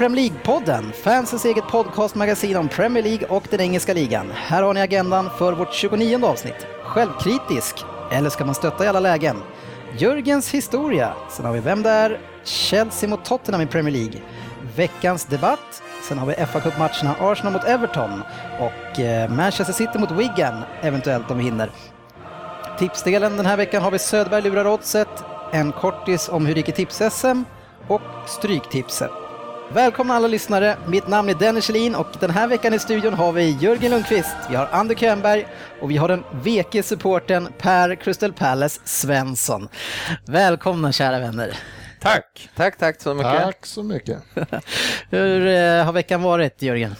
Premier League-podden, fansens eget podcastmagasin om Premier League och den engelska ligan. Här har ni agendan för vårt 29 avsnitt. Självkritisk, eller ska man stötta i alla lägen? Jörgens historia, sen har vi Vem där? Chelsea mot Tottenham i Premier League. Veckans debatt, sen har vi fa Cup-matcherna Arsenal mot Everton och eh, Manchester City mot Wigan, eventuellt om vi hinner. Tipsdelen den här veckan har vi Söderberg lurar oddset, en kortis om hur det gick i tips-SM och Stryktipset. Välkomna alla lyssnare, mitt namn är Dennis Kjellin och den här veckan i studion har vi Jörgen Lundqvist, vi har Ander Könberg och vi har den VK-supporten Per Crystal Palace Svensson. Välkomna kära vänner. Tack! Tack, tack så mycket. Tack så mycket. Hur eh, har veckan varit Jörgen?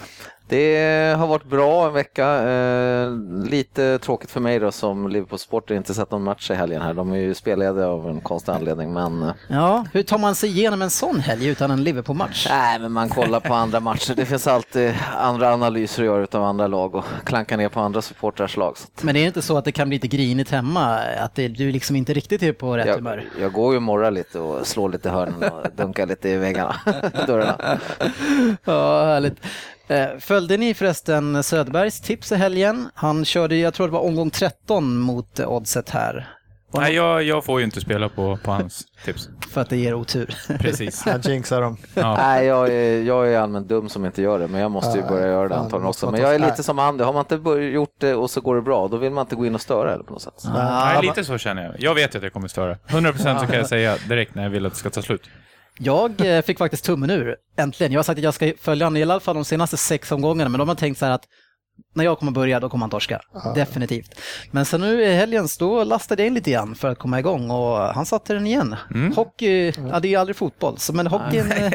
Det har varit bra en vecka. Eh, lite tråkigt för mig då som Liverpool-supporter inte sett någon match i helgen här. De är ju spellediga av en konstig anledning men... eh, Ja, hur tar man sig igenom en sån helg utan en Liverpool-match? Nej, men man kollar på andra matcher. Det finns alltid andra analyser att göra utav andra lag och klanka ner på andra supportrars lag. Men det är inte så att det kan bli lite grinigt hemma, att det, du liksom inte riktigt är på rätt jag, humör? jag går ju och morrar lite och slår lite hörnen och dunkar lite i väggarna, dörrarna. Ja, härligt. Eh, Följde ni förresten Söderbergs tips i helgen? Han körde, jag tror det var omgång 13 mot eh, oddset här. Nej, jag, jag får ju inte spela på, på hans tips. För att det ger otur. Precis. Han jinxar dem. Ja. Nej, jag är, jag är allmänt dum som inte gör det, men jag måste ju Ja, börja göra det antagligen också. Men jag är lite som Andy, har man inte gjort det och så går det bra, då vill man inte gå in och störa eller på något sätt. Nej, lite så känner jag. Jag vet att jag kommer störa. 100% så kan jag säga direkt när jag vill att det ska ta slut. Jag eh, fick faktiskt tummen ur, äntligen. Jag har sagt att jag ska följa honom i alla fall de senaste sex omgångarna, men de har tänkt så här att när jag kommer börja, då kommer han torska. Definitivt. Men sen nu i helgen, då lastade jag in lite grann för att komma igång och han satte den igen. Hockey, ja det är ju aldrig fotboll, så, men hockey, en, eh,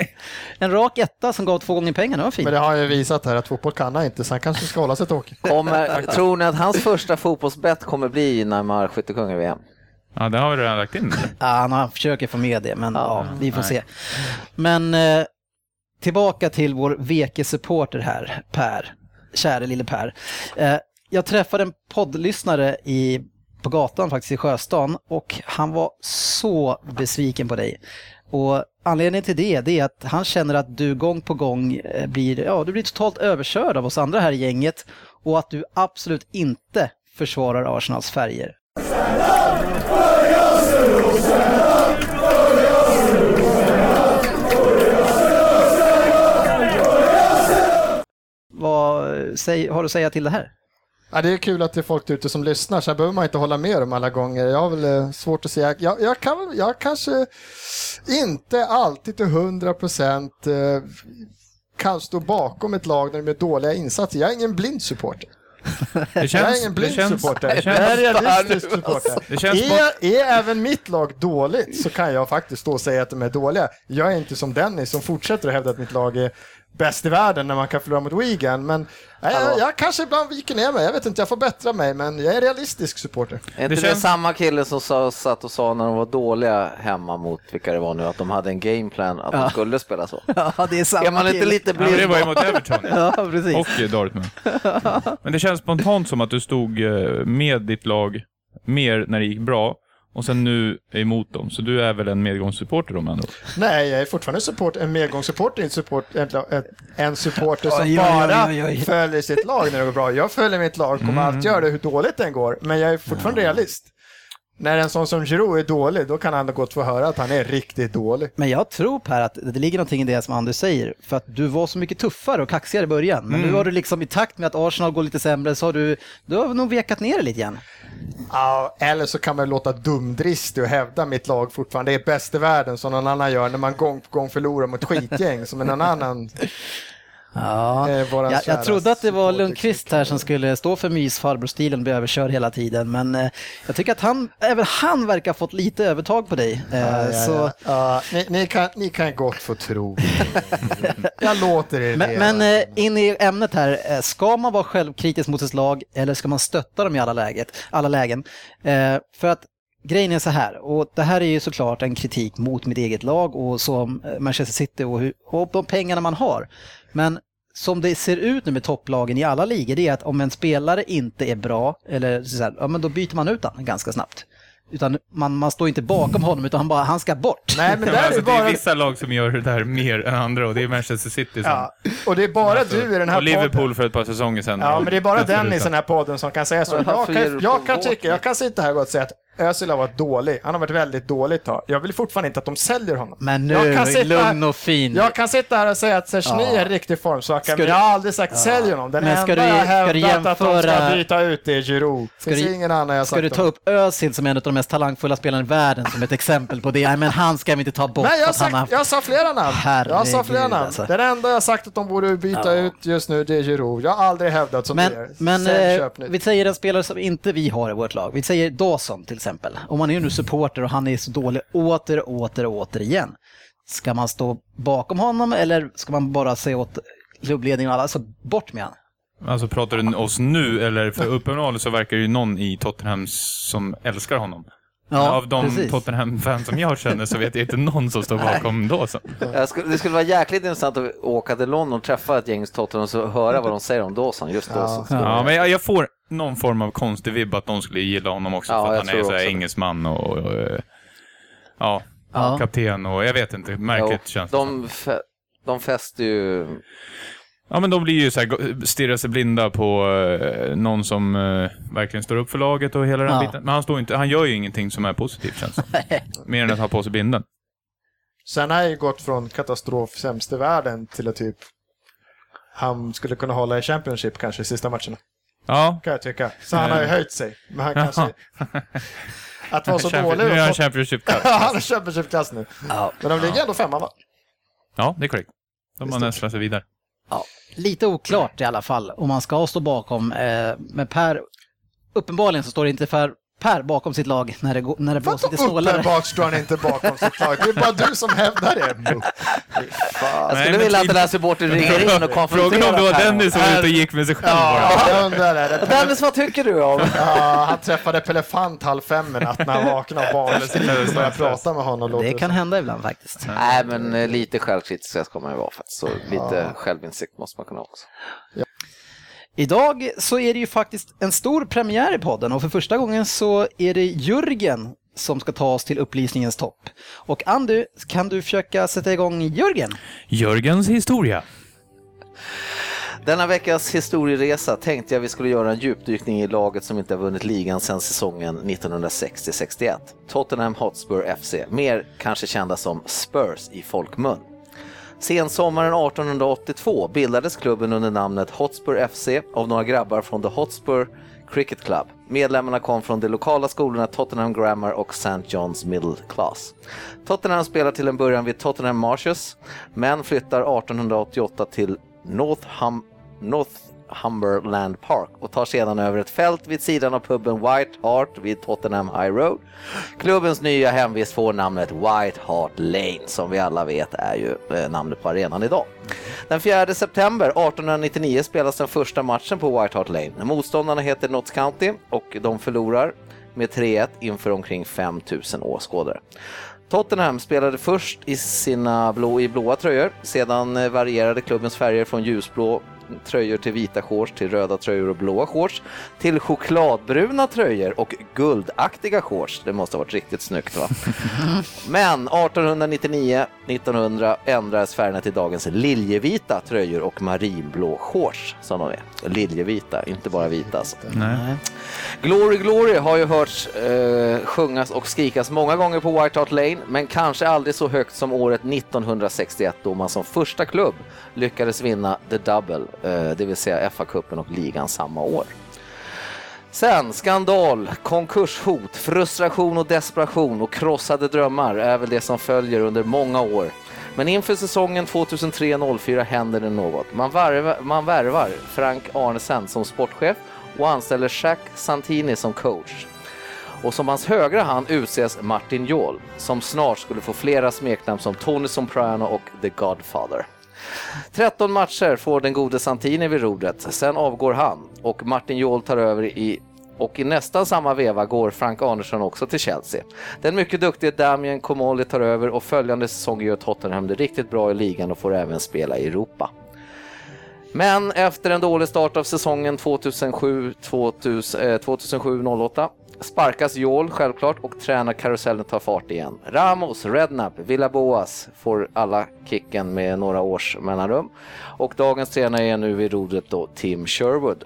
en rak etta som gav två gånger pengarna, det var fint. Men det har ju visat här att fotboll kan han inte, så han kanske ska hålla sig till hockey. Kommer, tror ni att hans första fotbollsbett kommer bli Neymar skyttekung i VM? Ja, det har vi redan lagt in. Ja, han, han försöker få med det, men ja, vi får se. Men eh, tillbaka till vår VK-supporter här, Per. Käre lille Per. Eh, jag träffade en poddlyssnare i, på gatan faktiskt i Sjöstan och han var så besviken på dig. Och anledningen till det, det är att han känner att du gång på gång eh, blir, ja, du blir totalt överkörd av oss andra här i gänget och att du absolut inte försvarar Arsenals färger. Vad säg, har du att säga till det här? Ja, det är kul att det är folk ute som lyssnar, så här behöver man inte hålla med dem alla gånger. Jag har väl eh, svårt att säga, jag, jag, kan, jag kanske inte alltid till hundra procent eh, kan stå bakom ett lag när de är dåliga insatser. Jag är ingen blind supporter. Det Jag är känns, ingen det blind känns, supporter. det Jag känns, är realistisk supporter. det känns Är, är även mitt lag dåligt så kan jag faktiskt stå och säga att de är dåliga. Jag är inte som Dennis som fortsätter att hävda att mitt lag är bäst i världen när man kan förlora mot Wigan. Men nej, jag, jag kanske ibland viker ner mig. Jag vet inte, jag får bättra mig. Men jag är realistisk supporter. Är inte det, känns- samma kille som sa, satt och sa när de var dåliga hemma mot vilka det var nu, att de hade en gameplan att de skulle spela så? Ja, det är samma Är man inte kille. lite ja, men det blind? var ju mot Everton. Ja, precis. Och eh, Dortmund. Men det känns spontant som att du stod eh, med ditt lag mer när det gick bra och sen nu är emot dem. Så du är väl en medgångssupporter då med andra ord? Nej, jag är fortfarande support, en medgångssupporter, inte support, en, en- supporter som Oj, oj, oj, bara oj, oj. följer sitt lag när det går bra. Jag följer mitt lag, kommer alltid göra det hur dåligt den går. Men jag är fortfarande realist. När en sån som Giroud är dålig, då kan han gott få höra att han är riktigt dålig. Men jag tror Per att det ligger någonting i det som Anders säger. För att du var så mycket tuffare och kaxigare i början. Men nu har du liksom i takt med att Arsenal går lite sämre så har du, du har nog vekat ner det lite grann. Ja, eller så kan man låta dumdristig och hävda mitt lag fortfarande är bäst i världen som någon annan gör när man gång på gång förlorar mot skitgäng som en annan. Ja. Eh, Jag, jag trodde att det var Lundqvist här som skulle stå för mysfarbrorstilen och bli överkörd hela tiden, men eh, jag tycker att han, även han verkar ha fått lite övertag på dig. Eh, Ja, ja, så, ja. Ni, ni, kan, ni kan gott få tro. jag låter er Men, men eh, in i ämnet här, ska man vara självkritisk mot sitt lag eller ska man stötta dem i alla, läget, alla lägen? För att grejen är så här, och det här är ju såklart en kritik mot mitt eget lag och som Manchester City och, hur, och de pengarna man har. Men som det ser ut nu med topplagen i alla ligor, det är att om en spelare inte är bra, eller så här, ja men då byter man ut honom ganska snabbt. Utan man, man står inte bakom honom utan han bara, han ska bort. Nej, men där är alltså, det det är bara... vissa lag som gör det där mer än andra och det är Manchester City som... Ja, och det är bara du i den här och Liverpool podden. för ett par säsonger sedan. Ja, men det är bara. Dennis i den här podden som kan säga så. Jag kan, jag kan tycka, jag kan sitta här och säga att Özil har varit dålig. Han har varit väldigt dålig ett tag. Jag vill fortfarande inte att de säljer honom. Men Jag nu, kan sitta lugn och fin. Jag kan sitta här och säga att Sersny Ja. är en riktig formsvacka, men du- jag har aldrig sagt sälj honom. Den Men ska enda du- jag hävdat att de ska jämföra- byta ut det är Giroud. Ska Finns du- ingen annan jag Ska du ta upp Özil som en av de mest talangfulla spelarna i världen som ett exempel på det? Nej, men han ska vi inte ta bort. Nej, jag, har har sagt, haft... jag sa flera namn. jag sa flera Herregud, namn. alltså. Den enda jag sagt att de borde byta ut just nu, det är Giroud. Jag har aldrig hävdat som Men, det är. men Sälj, eh, vi säger en spelare som inte vi har i vårt lag. Vi säger Dawson till exempel. Om man är nu supporter och han är så dålig åter, åter, åter igen. Ska man stå bakom honom eller ska man bara säga åt klubbledningen och alla, så bort med han? Alltså pratar du oss nu eller för uppenbarligen så verkar det ju någon i Tottenham som älskar honom. Ja, Av de precis. Tottenham-fans som jag känner så vet jag inte någon som står bakom Dawson. Jag skulle, det skulle vara jäkligt intressant att åka till London och träffa ett gäng Tottenham och höra vad de säger om Dawson. Just Dawson. Ja, jag- men jag, jag får någon form av konstig vibb att de skulle gilla honom också Ja, för att han är så här engelsman och, och eh, ja, Ja. kapten och jag vet inte, märkligt Jo, känns det de, fä- de fäster ju... Ja, men de blir ju så här, stirrar sig blinda på eh, någon som eh, verkligen står upp för laget och hela den Ja. biten. Men han, står inte, han gör ju ingenting som är positivt känns det Mer än att ha på sig binden. Sen har jag ju gått från katastrof sämst i världen till att typ han skulle kunna hålla i Championship kanske i sista matcherna. Ja, Kan jag tycka. Så han har ju höjt sig. Men han kanske... Att vara så Champion- dålig. nu är han Championship Cup. han är Championship-klass nu. Ja. Men de ligger ändå femma va? Ja, det är korrekt. De har nästlat sig vidare. Ja, lite oklart i alla fall om man ska stå bakom. Eh, men Per, uppenbarligen så står det inte för Per bakom sitt lag när det, går- när det blåser lite snålare. uppenbart står han inte bakom sitt lag? Det är bara du som hävdar det. Jag skulle men vilja att den här supporten ringer in och konfronterar Frågan om det var. Dennis som var ute och gick med sig själv bara. Ja, jag undrar det. Dennis, vad tycker du om? Ja, han träffade Pelefant halv fem i natt när han vaknade och började prata med honom. låter Det kan hända ibland faktiskt. Nej, men eh, lite självkritisk ska man ju vara faktiskt. Så lite självinsikt måste man kunna ha också. Idag så är det ju faktiskt en stor premiär i podden och för första gången så är det Jörgen som ska ta oss till upplysningens topp. Och Andy, kan du försöka sätta igång Jörgen? Jörgens historia. Denna veckas historieresa tänkte jag vi skulle göra en djupdykning i laget som inte har vunnit ligan sedan säsongen 1960-61. Tottenham Hotspur FC, mer kanske kända som Spurs i folkmun. Sensommaren 1882 bildades klubben under namnet Hotspur FC av några grabbar från The Hotspur Cricket Club. Medlemmarna kom från de lokala skolorna Tottenham Grammar och St. John's Middle Class. Tottenham spelar till en början vid Tottenham Marshes, men flyttar 1888 till Northam, Humberland Park och tar sedan över ett fält vid sidan av puben White Hart vid Tottenham High Road. Klubbens nya hemvist får namnet White Hart Lane som vi alla vet är ju eh, namnet på arenan idag. Den 4 september 1899 spelas den första matchen på White Hart Lane. Motståndarna heter Notts County och de förlorar med 3-1 inför omkring 5000 åskådare. Tottenham spelade först i sina blå, i blåa tröjor, sedan eh, varierade klubbens färger från ljusblå tröjor till vita shorts, till röda tröjor och blåa shorts, till chokladbruna tröjor och guldaktiga shorts. Det måste ha varit riktigt snyggt va? Men 1899-1900 ändrades färgerna till dagens liljevita tröjor och marinblå shorts som de är. Liljevita, inte bara vita alltså. Nej. Glory Glory har ju hörts eh, sjungas och skrikas många gånger på White Hart Lane, men kanske aldrig så högt som året 1961 då man som första klubb lyckades vinna The Double, Eh, det vill säga FA-cupen och ligan samma år. Sen skandal, konkurshot, frustration och desperation och krossade drömmar är väl det som följer under många år. Men inför säsongen 2003-04 händer det något. Man, varva, man värvar Frank Arnesen som sportchef och anställer Jack Santini som coach. Och som hans högra hand utses Martin Jol, som snart skulle få flera smeknamn som Tony Soprano och The Godfather. 13 matcher får den gode Santini vid rodret, sen avgår han och Martin Jol tar över i och i nästan samma veva går Frank Andersson också till Chelsea. Den mycket duktige Damien Comolli tar över och följande säsong gör Tottenham det riktigt bra i ligan och får även spela i Europa. Men efter en dålig start av säsongen 2007-08 sparkas Jol självklart och tränarkarusellen tar fart igen. Ramos, Rednap, Villaboas får alla kicken med några års mellanrum. Och dagens tränare är nu vid rodret då Tim Sherwood.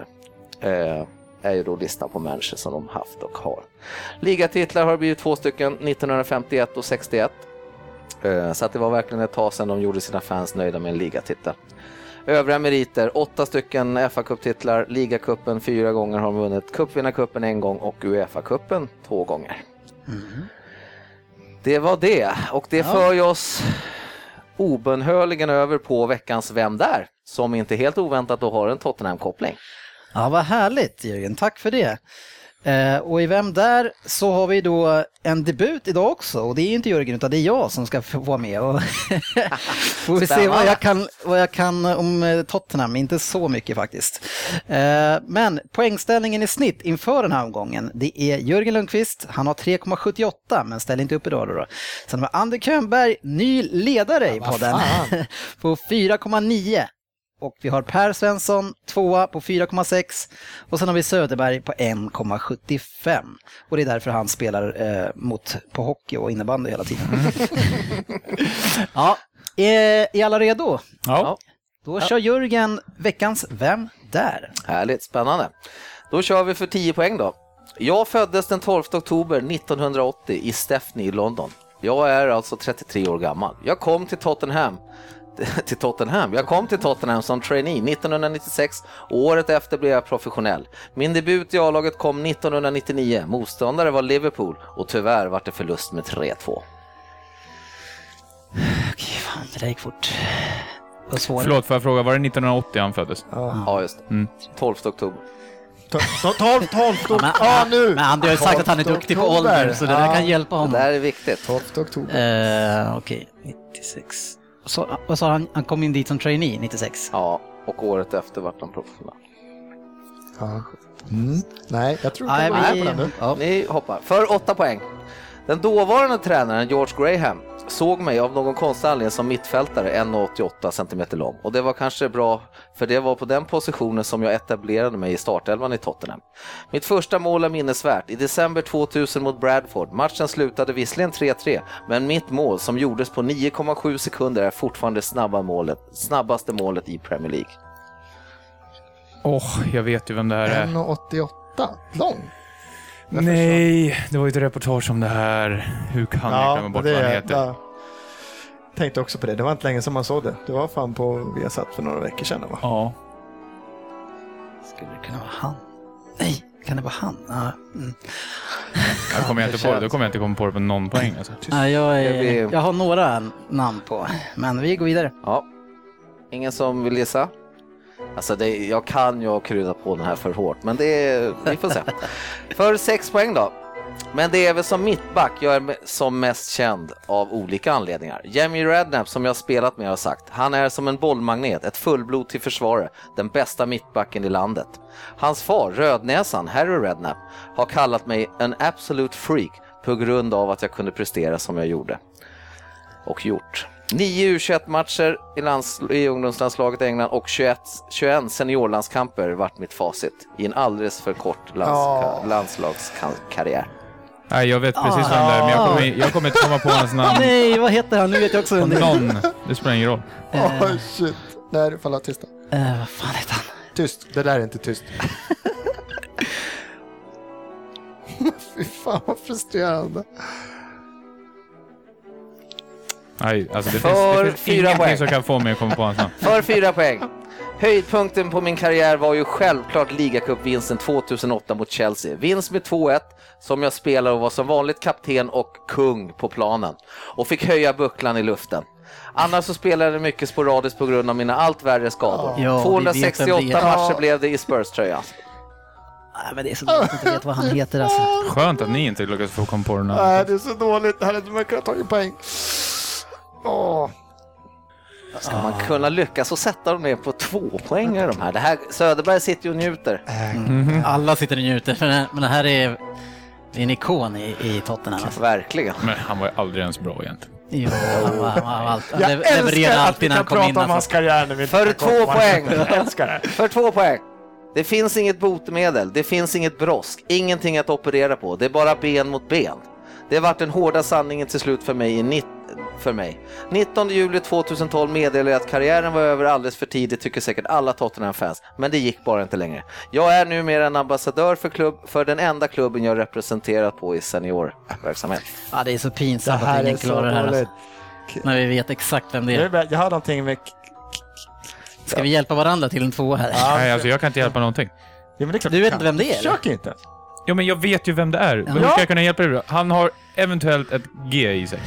Eh, är ju då listan på människor som de haft och har. Ligatitlar har det blivit två stycken, 1951 och 61. Eh, så att det var verkligen ett tag sedan de gjorde sina fans nöjda med en ligatitel. Övriga meriter, åtta stycken fa Cup-titlar, ligacupen fyra gånger har de vunnit, cupvinnarcupen en gång och Uefa-cupen två gånger. Det var det och det för ju oss obönhörligen över på veckans Vem där? Som inte helt oväntat då har en Tottenham-koppling. Ja, vad härligt Jörgen, tack för det. Eh, och i Vem där så har vi då en debut idag också och det är inte Jörgen utan det är jag som ska få vara med. Och får vi se vad jag, kan, vad jag kan om eh, Tottenham, inte så mycket faktiskt. Eh, men poängställningen i snitt inför den här omgången, det är Jörgen Lundqvist, han har 3,78 men ställer inte upp idag då. då. Sen har vi Ander Könberg, ny ledare i vad podden, på 4,9. Och vi har Per Svensson tvåa på 4,6 och sen har vi Söderberg på 1,75. Och det är därför han spelar eh, mot, på hockey och innebandy hela tiden. ja, är, är alla redo? Ja. Då kör Jörgen veckans Vem där? Härligt, spännande. Då kör vi för 10 poäng då. Jag föddes den 12 oktober 1980 i Stepney i London. Jag är alltså 33 år gammal. Jag kom till Tottenham till Tottenham. Jag kom till Tottenham som trainee 1996 och året efter blev jag professionell. Min debut i A-laget kom 1999. Motståndare var Liverpool och tyvärr var det förlust med 3-2. Okej, fan, det där gick fort. Vad svårt. Förlåt, får jag fråga, var det 1980 han föddes? Ja, just det. Mm. 12 oktober. 12, 12, 12, men- ja nu! Men han har ju sagt att han är duktig på Oktober. ålder så det där Ja. kan hjälpa Det honom. där är viktigt. 12 oktober. Eh, Okej, 96. Så, vad sa han? Han kom in dit som trainee 96. Ja, och året efter vart han professionell. Ja. Mm. Nej, jag tror inte vi- är på den nu. ja. Ni hoppar. För 8 poäng. Den dåvarande tränaren George Graham såg mig av någon konstig anledning som mittfältare 1,88 cm lång. Och det var kanske bra, för det var på den positionen som jag etablerade mig i startelvan i Tottenham. Mitt första mål är minnesvärt. I december 2000 mot Bradford. Matchen slutade visserligen 3-3, men mitt mål som gjordes på 9,7 sekunder är fortfarande snabba målet, snabbaste målet i Premier League. Åh, jag vet ju vem det här är. 1,88 lång. Jag Nej, det var ju ett reportage om det här. Hur kan jag glömma bort det vad han heter? ja. Tänkte också på det. Det var inte länge sedan man såg det. Det var fan på Viasat för några veckor sedan va? Ja. Skulle det kunna vara han? Nej, kan det vara han? Ja, mm. Jag kommer jag inte på det. Då kommer jag inte komma på det på någon poäng. Alltså. Nej, jag, är, jag har några namn på, men vi går vidare. Ja. Ingen som vill gissa? Alltså det, jag kan ju ha kryddat på den här för hårt, men det är, vi får se. För sex poäng då. Men det är väl som mittback jag är som mest känd av olika anledningar. Jamie Redknapp som jag spelat med har sagt, han är som en bollmagnet, ett fullblod till försvare, den bästa mittbacken i landet. Hans far, Rödnäsan, Harry Redknapp, har kallat mig en absolute freak på grund av att jag kunde prestera som jag gjorde och gjort. 9 U21-matcher i, lands, i ungdomslandslaget i England och 21, 21 seniorlandskamper vart mitt facit i en alldeles för kort lands, Ja. landslagskarriär. Nej, jag vet precis vem det är, men jag kommer, jag kommer inte komma på hans namn. Nej, vad heter han? Nu vet jag också vem det är. någon. Det spelar ingen roll. Åh shit. Nej, du får hålla tysta. Eh, vad fan heter han? Tyst. Det där är inte tyst. Fy fan vad frustrerande. Nej, alltså det För finns, det finns fyra ingenting poäng. som kan få mig att komma på hans namn. För fyra poäng. Höjdpunkten på min karriär var ju självklart ligacupvinsten 2008 mot Chelsea. Vinst med 2-1 som jag spelade och var som vanligt kapten och kung på planen och fick höja bucklan i luften. Annars så spelade jag mycket sporadiskt på grund av mina allt värre skador. Ja, vi 268 vet vem det är. matcher blev det i Spurs-tröja. Nej, men det är så dåligt att inte vet vad han heter alltså. Skönt att ni inte lyckades få komma på den här. Nej, det är så dåligt. Det här hade man kunnat ta poäng. Åh. Ska man kunna lyckas och sätta dem ner på två poäng i de här? Det här Söderberg sitter ju och njuter. Alla sitter och njuter, för den- men det här är det är en ikon i, i Tottenham. Alltså. Verkligen. Men han var ju aldrig ens bra egentligen. Jo, han var, han var allt, han Jag lev- älskar att vi när kan han kom in. prata om hans Alltså. karriär när vi inte För kan två poäng. matchen. Jag älskar det. För två poäng. Det finns inget botemedel, det finns inget brosk, ingenting att operera på. Det är bara ben mot ben. Det har varit den hårda sanningen till slut för mig. I nitt- för mig. 19 juli 2012 meddelade jag att karriären var över alldeles för tidigt, tycker säkert alla Tottenham-fans. Men det gick bara inte längre. Jag är numera en ambassadör för, klubb, för den enda klubben jag representerat på i seniorverksamhet. Ja, det är så pinsamt att ingen så klarar det här. Alltså. När vi vet exakt vem det är. jag har någonting med... Ska vi hjälpa varandra till en tvåa här? Ja, Nej, alltså jag kan inte hjälpa någonting. Ja, men det är klart Du vet inte vem det är, eller? Försök inte. Ja, men jag vet ju vem det är. Men hur Ja. ska jag kunna hjälpa dig då? Han har eventuellt ett G i sig.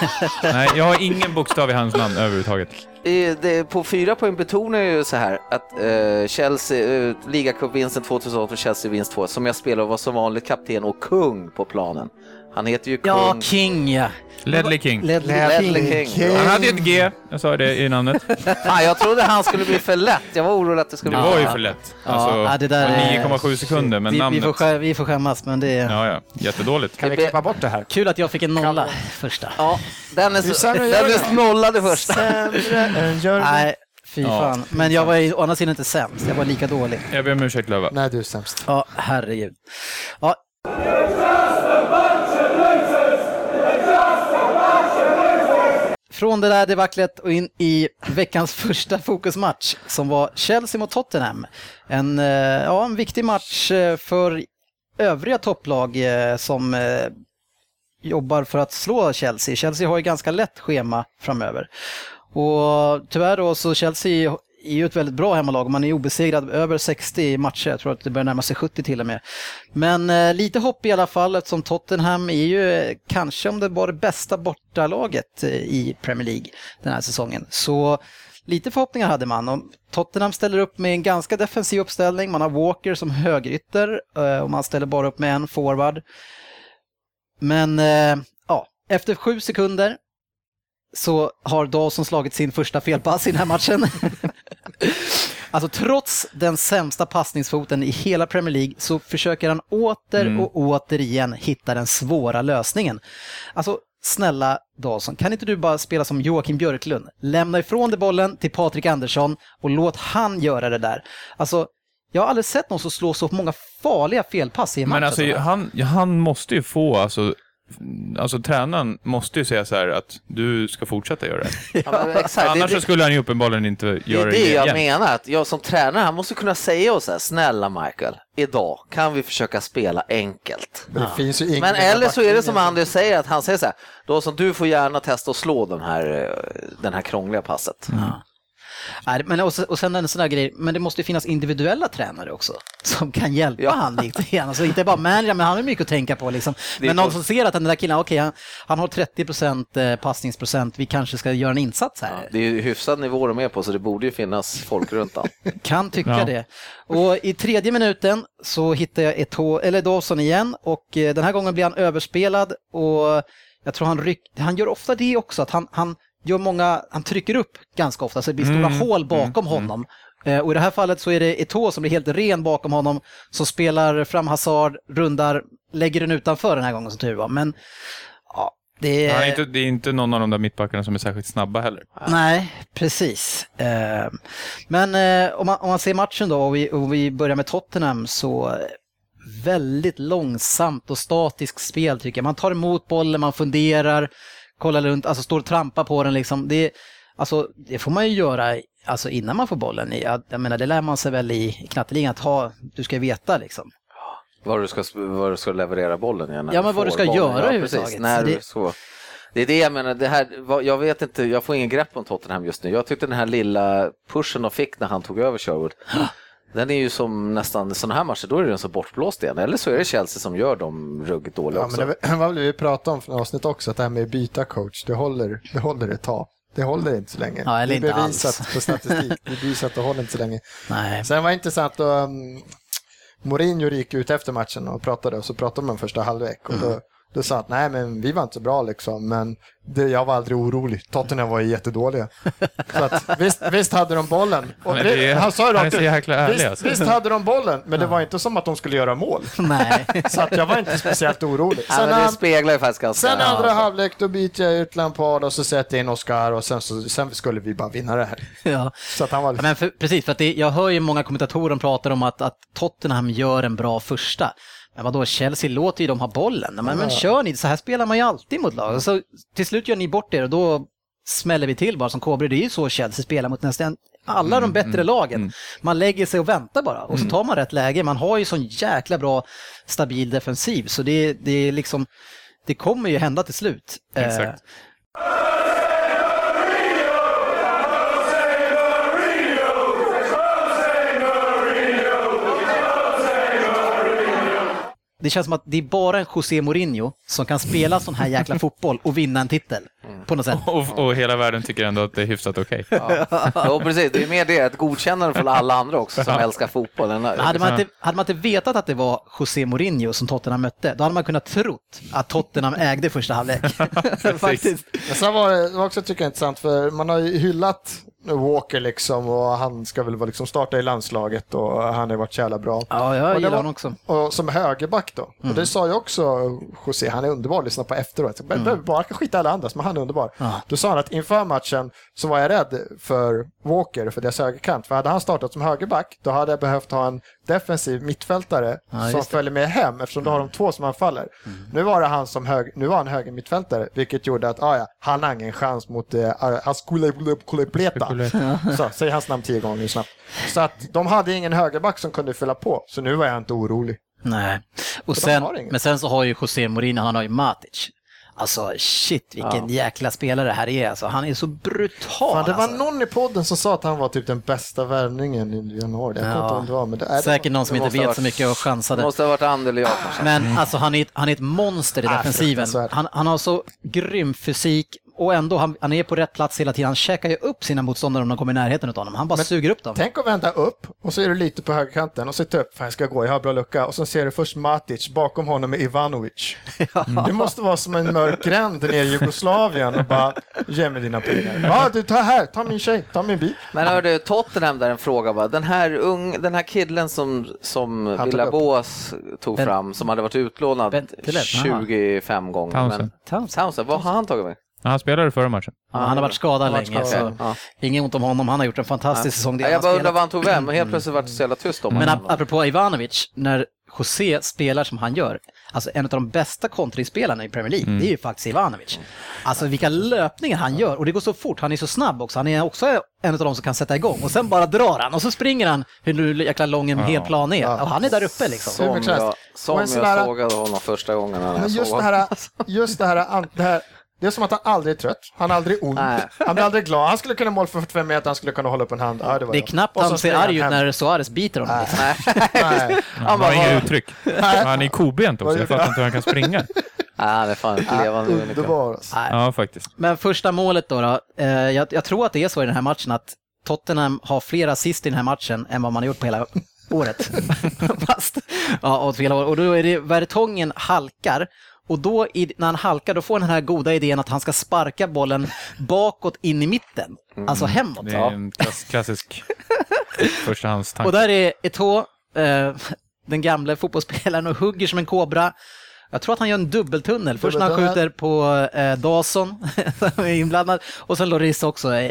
Nej, jag har ingen bokstav i hans namn överhuvudtaget. I- det, på fyra poäng betonar jag ju så här att eh, Chelsea, eh, ligacupvinsten 2008 och Chelsea-vinst 2 som jag spelade och var som vanligt kapten och kung på planen. Han heter ju kung. Ja, King ja. Ledley King. Ledley Ledley King. King. Han hade ju ett G, jag sa det i namnet. Fan, jag trodde han skulle bli för lätt. Jag var orolig att det skulle Det bli var ju för lätt. Alltså, ja, det där är- 9,7 sekunder, men Vi, vi, namnet... får skä, vi får skämmas, men det är Ja, ja. Jättedåligt. Kan vi klippa bort det här? kul att jag fick en nolla första. Ja, den är, Det är så, sämre den att göra är nollade första. Sämre än Jörgen. Nej, fy Ja. fan. Men jag var ju å andra sidan inte sämst, jag var lika dålig. Jag ber om ursäkt Löva. Nej, du är sämst. Ja, herregud. Ja. Från det där debaclet och in i veckans första fokusmatch som var Chelsea mot Tottenham. En, eh, ja, en viktig match eh, för övriga topplag eh, som jobbar för att slå Chelsea. Chelsea har ju ganska lätt schema framöver. Och tyvärr då så Chelsea är ju ett väldigt bra hemmalag. Man är obesegrad över 60 matcher. Jag tror att det börjar närma sig 70 till och med. Men eh, lite hopp i alla fall eftersom Tottenham är ju eh, kanske om det var det bästa bortalaget eh, i Premier League den här säsongen. Så lite förhoppningar hade man. Och Tottenham ställer upp med en ganska defensiv uppställning. Man har Walker som högerytter eh, och man ställer bara upp med en forward. Men eh, ja, efter sju sekunder så har Dawson slagit sin första felpass i den här matchen. alltså trots den sämsta passningsfoten i hela Premier League så försöker han åter Mm. och återigen hitta den svåra lösningen. Alltså snälla Dawson, kan inte du bara spela som Joakim Björklund? Lämna ifrån dig bollen till Patrik Andersson och låt han göra det där. Alltså, jag har aldrig sett någon som slår så många farliga felpass i en match. Men alltså, han, han måste ju få, alltså, alltså tränaren måste ju säga så här att du ska fortsätta göra det. Ja, exakt, det, Annars så det, skulle han ju uppenbarligen inte det göra är det, det jag igen. menar. Att jag som tränare, han måste kunna säga oss så här, snälla Michael, idag kan vi försöka spela enkelt. Det finns ju ingen Men eller så är det som Anders säger, att han säger så här, då som du får gärna testa att slå den här, eh, den här krångliga passet. Ja. Nej, men och, sen- och sen en sån här grej, men det måste ju finnas individuella tränare också som kan hjälpa Ja. han lite grann. Alltså inte bara manager, men han har mycket att tänka på liksom. Är Men någon som ser att den där killen, okej, han, han har 30 eh, passningsprocent, vi kanske ska göra en insats här. Det är ju hyfsad nivå de är på, så det borde ju finnas folk runt han. Kan tycka Ja. det. Och i tredje minuten så hittar jag Eto, eller Dawson igen och eh, den här gången blir han överspelad och jag tror han ryck, han gör ofta det också, att han, han gör många, han trycker upp ganska ofta så det blir stora Mm, hål bakom honom. Eh, Och i det här fallet så är det Eto'o som blir helt ren bakom honom, som spelar fram Hazard, rundar, lägger den utanför den här gången som tur var. Men ja, det är är... inte, det är inte någon av de där mittbackarna som är särskilt snabba heller. Nej, precis. Eh, Men eh, om man, om man ser matchen då och vi, och vi börjar med Tottenham så väldigt långsamt och statiskt spel tycker jag. Man tar emot bollen, man funderar, kollar runt, alltså står och trampar på den liksom. Det, alltså, det får man ju göra alltså, innan man får bollen. Jag, jag menar, det lär man sig väl i knatteligan att ha, du ska veta liksom. Var du ska, var du ska leverera bollen igen. Ja, men vad du ska bollen. göra ja, överhuvudtaget. När det- så. Det är det jag menar, det här, jag vet inte, jag får ingen grepp om Tottenham just nu. Jag tyckte den här lilla pushen de fick när han tog över Sherwood, den är ju som nästan sådana här matcher, då är den så bortblåst igen. Eller så är det Chelsea som gör dem ruggigt dåliga Ja, också. men det var väl vi pratade om för några avsnitt också, att det här med att byta coach, det håller, det håller ett tag. Det håller inte så länge. Ja, eller det är bevisat alls. på statistik. Det är bevisat att det håller inte så länge. Nej. Sen var det intressant att um, Mourinho gick ut efter matchen och pratade och så pratade man första halvlek och Mm. Då, sa han att nej men vi var inte så bra liksom men det, jag var aldrig orolig. Tottenham var ju jättedåliga. så att, visst, visst hade de bollen. Och det är- han sa ju rakt ut, visst, alltså. visst hade de bollen men det var inte som att de skulle göra mål. Nej. Så att jag var inte speciellt orolig. ja, Sen, när det speglar ju faktiskt ganska... sen andra Ja. halvlek då byter jag ut Lampard och så sätter jag in Oscar och sen, så, sen skulle vi bara vinna det här. Ja. Så att han var Ja, Men för, precis, för att det, jag hör ju många kommentatorer prata om att, att Tottenham gör en bra första. Men vadå, Chelsea låter ju dem ha bollen. Men, men kör ni, så här spelar man ju alltid mot lag. Så, till slut gör ni bort er och då smäller vi till bara som kobror. Det är ju så Chelsea spelar mot nästan alla de bättre lagen. Man lägger sig och väntar bara och så tar man rätt läge. Man har ju sån jäkla bra stabil defensiv så det, det är liksom, det kommer ju hända till slut. Eh, Det känns som att det är bara en José Mourinho som kan spela sån här jäkla fotboll och vinna en titel. På något sätt. Och, och hela världen tycker ändå att det är hyfsat okej. Ja, precis. Det är mer det, ett godkännande från alla andra också som älskar fotbollen. Men hade, man inte, hade man inte vetat att det var José Mourinho som Tottenham mötte, då hade man kunnat trott att Tottenham ägde första halvlek. Faktiskt. Men sen var det det var också tycker jag intressant för man har ju hyllat Walker liksom och han ska väl vara liksom starta i landslaget och han har varit så jävla bra. Ja, jag gillar honom också. Och som högerback då. Och det sa ju också José, han är underbar lyssna på efteråt. Jag behöver bara kan skita alla andras, men han är underbar. Ja. Då sa han att inför matchen så var jag rädd för Walker, för deras högerkant. För hade han startat som högerback, då hade jag behövt ha en defensiv mittfältare Ja, som följer med hem, eftersom då har de två som anfaller. Nu var det han som hög, nu var han höger mittfältare, vilket gjorde att ah, ja, han har ingen chans mot eh, Askulepleta. Så, säg hans namn tio gånger snabbt. Så att de hade ingen högerback som kunde fylla på, så nu var jag inte orolig. Nej. Och sen, men sen så har ju José Mourinho, han har ju Matic. Alltså shit vilken jäkla spelare det här är. Alltså, han är så brutal. Fan, det var alltså. någon i podden som sa att han var typ den bästa värvningen i januari. Jag Ja. inte det var. Men det är Säkert någon som det inte vet ha så varit- mycket och Det chansade. måste ha varit Ander eller jag kanske. Men alltså han är, ett- han är ett monster i Ah, defensiven. Han, han har så grym fysik och ändå, han, han är på rätt plats hela tiden. Han käkar ju upp sina motståndare om de kommer i närheten av honom. Han bara suger upp dem. Tänk att vända upp och så är du lite på högerkanten och så upp, fan jag ska gå, jag har bra lucka. Och så ser du först Matic, bakom honom är Ivanovic. Det måste vara som en mörk gränd nere i Jugoslavien och bara, ge mig dina pengar. Ja, du tar här, ta min tjej, ta min bil. Men hörde Tottenham där en fråga bara. Den här, ung, den här killen som, som Han tog fram, som hade varit utlånad Bentillet, 25 gånger. Townsend. Men, Townsend, vad har han tagit med? Ja, Han spelade förra matchen. Ja, han har varit skadad varit länge, skadad. så Ja. inget ont om honom. Han har gjort en fantastisk säsong. Det jag bara undrar vad han tog vägen, men helt plötsligt var det så jävla tyst om Men honom. ap- apropå Ivanovic, när José spelar som han gör, alltså en av de bästa kontringsspelarna i Premier League, det är ju faktiskt Ivanovic. Alltså vilka löpningar han gör och det går så fort, han är så snabb också, han är också en av de som kan sätta igång och sen bara drar han och så springer han hur nu jäkla lång en hel plan är och han är där uppe liksom. Som jag, som jag sågade honom första gången när jag Men just såg det honom. här, just det här, det här det är som att han aldrig är trött, han är aldrig ond, Nej. han blir aldrig glad. Han skulle kunna mål för 45 meter, han skulle kunna hålla upp en hand. Ja, det, var Det är jag. knappt Och så han ser arg ut när Suarez biter honom. Liksom. Nej. Han bara, har inget vad- uttryck. Han är kobent också. Jag fattar inte hur han kan springa. Nej, han är fan ett levande. Underbar. alltså. Nej. Ja, faktiskt. Men första målet då, då eh, jag, jag tror att det är så i den här matchen att Tottenham har fler assist i den här matchen än vad man har gjort på hela året. Fast, ja, åt fel håll. Och då är det Vertongen halkar och då i, när han halkar då får han den här goda idén att han ska sparka bollen bakåt in i mitten. Alltså hemåt. Det är en klass, klassisk förstahandstanke. Och där är Eto'o, eh, den gamla fotbollsspelaren, och hugger som en kobra. Jag tror att han gör en dubbeltunnel. Först när han skjuter på eh, Dawson, som är inblandad, och sen Loris också. Eh,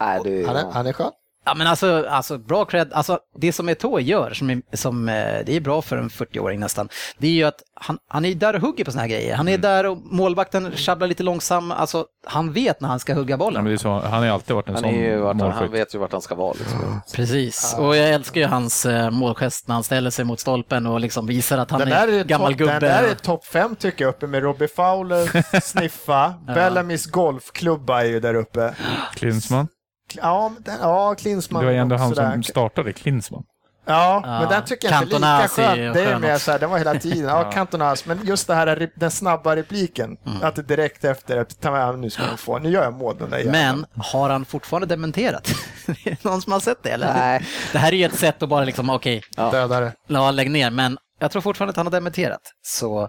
Nej, det är, Han är, han är skön. Ja men alltså, alltså bra cred. Alltså det som Eto'o gör, som, är, som eh, det är bra för en 40-åring nästan, det är ju att han, han är där och hugger på såna här grejer. Han är där och målvakten sjabblar lite långsam. Alltså han vet när han ska hugga Ja, men bollen. det är så, han har alltid varit en Han, sån är vart, han, han målskytt. vet ju vart han ska vara. Liksom. Precis, och jag älskar ju hans eh, målgest när han ställer sig mot stolpen och liksom visar att han Den är är, gammal gubbe. den där är topp fem tycker jag uppe med Robbie Fowler, Sniffa, Bellamys golfklubba är ju där uppe. Klinsmann. Ja, den, ja Klinsmann. Det var ju ändå han som startade Klinsmann. Ja, Ja, men den tycker jag inte är lika skön. Det är mer så här, den var hela tiden. Ja, Cantonas, men just det här, den snabba repliken. Mm. Att det direkt efter, att ta med, nu ska de få, nu gör jag mål den där jäveln. Men har han fortfarande dementerat? är det någon som har sett det eller? Nej. Det här är ju ett sätt att bara liksom, okej, Dödare. Ja, lägg ner, men jag tror fortfarande att han har dementerat. Så,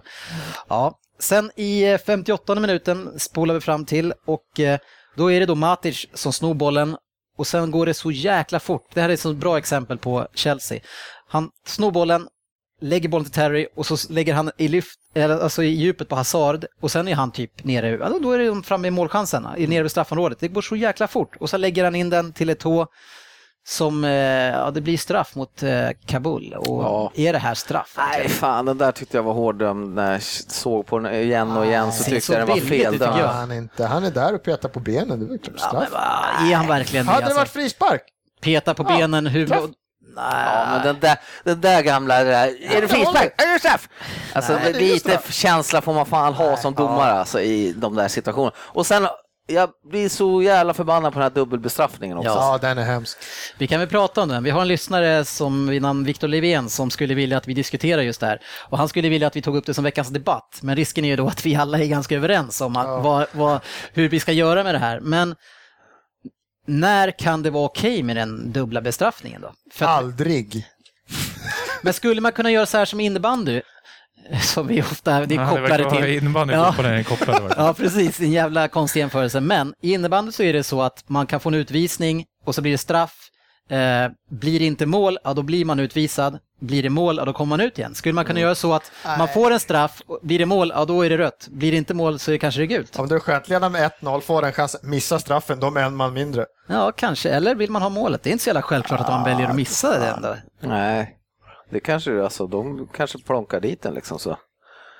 ja. Sen i eh, 58 minuten spolar vi fram till och eh, då är det då Matic som snor bollen och sen går det så jäkla fort. Det här är ett så bra exempel på Chelsea. Han snor bollen, lägger bollen till Terry och så lägger han i lyft, alltså i djupet på Hazard och sen är han typ nere, alltså då är de framme i målchanserna, nere vid straffområdet. Det går så jäkla fort och så lägger han in den till ett tå som, eh, ja det blir straff mot eh, Kabul. Och Ja. är det här straff? Nej, fan den där tyckte jag var hårddömd när jag såg på den igen och igen så ser tyckte så jag den var feldömd. jag. Han, är inte, han är där och petar på benen, det är väl klart Ja, men straff. va, är han verkligen det? Hade det Alltså, varit frispark? peta på Ja, benen, huvud... och- Ja, men den där, den där gamla, det där, är det frispark? Är det straff? Alltså Nej, det lite straff. känsla får man fan ha som domare alltså, i de där situationerna. Och sen, jag blir så jävla förbannad på den här dubbelbestraffningen också. Ja, den är hemsk. Vi kan väl prata om den. Vi har en lyssnare som vid namn Victor Levén som skulle vilja att vi diskuterar just det här. Och han skulle vilja att vi tog upp det som veckans debatt. Men risken är ju då att vi alla är ganska överens om att, vad, vad, hur vi ska göra med det här. Men när kan det vara okej med den dubbla bestraffningen då? För att, Aldrig. men skulle man kunna göra så här som innebandy? Som vi ofta, det är Ja, kopplade vara till. Innebandy Ja. fotbollen är kopplade. Ja, precis. En jävla konstig jämförelse. Men i innebandy så är det så att man kan få en utvisning och så blir det straff. Eh, blir det inte mål, ja då blir man utvisad. Blir det mål, ja då kommer man ut igen. Skulle man kunna göra så att man får en straff, och blir det mål, ja då är det rött. Blir det inte mål så är det kanske det gult. Om du är skönt leda med 1-0, får en chans, missa straffen, de är en man mindre. Ja, kanske. Eller vill man ha målet? Det är inte så jävla självklart att man väljer att missa det ändå. Nej, det kanske, alltså de kanske plonkar dit den liksom så.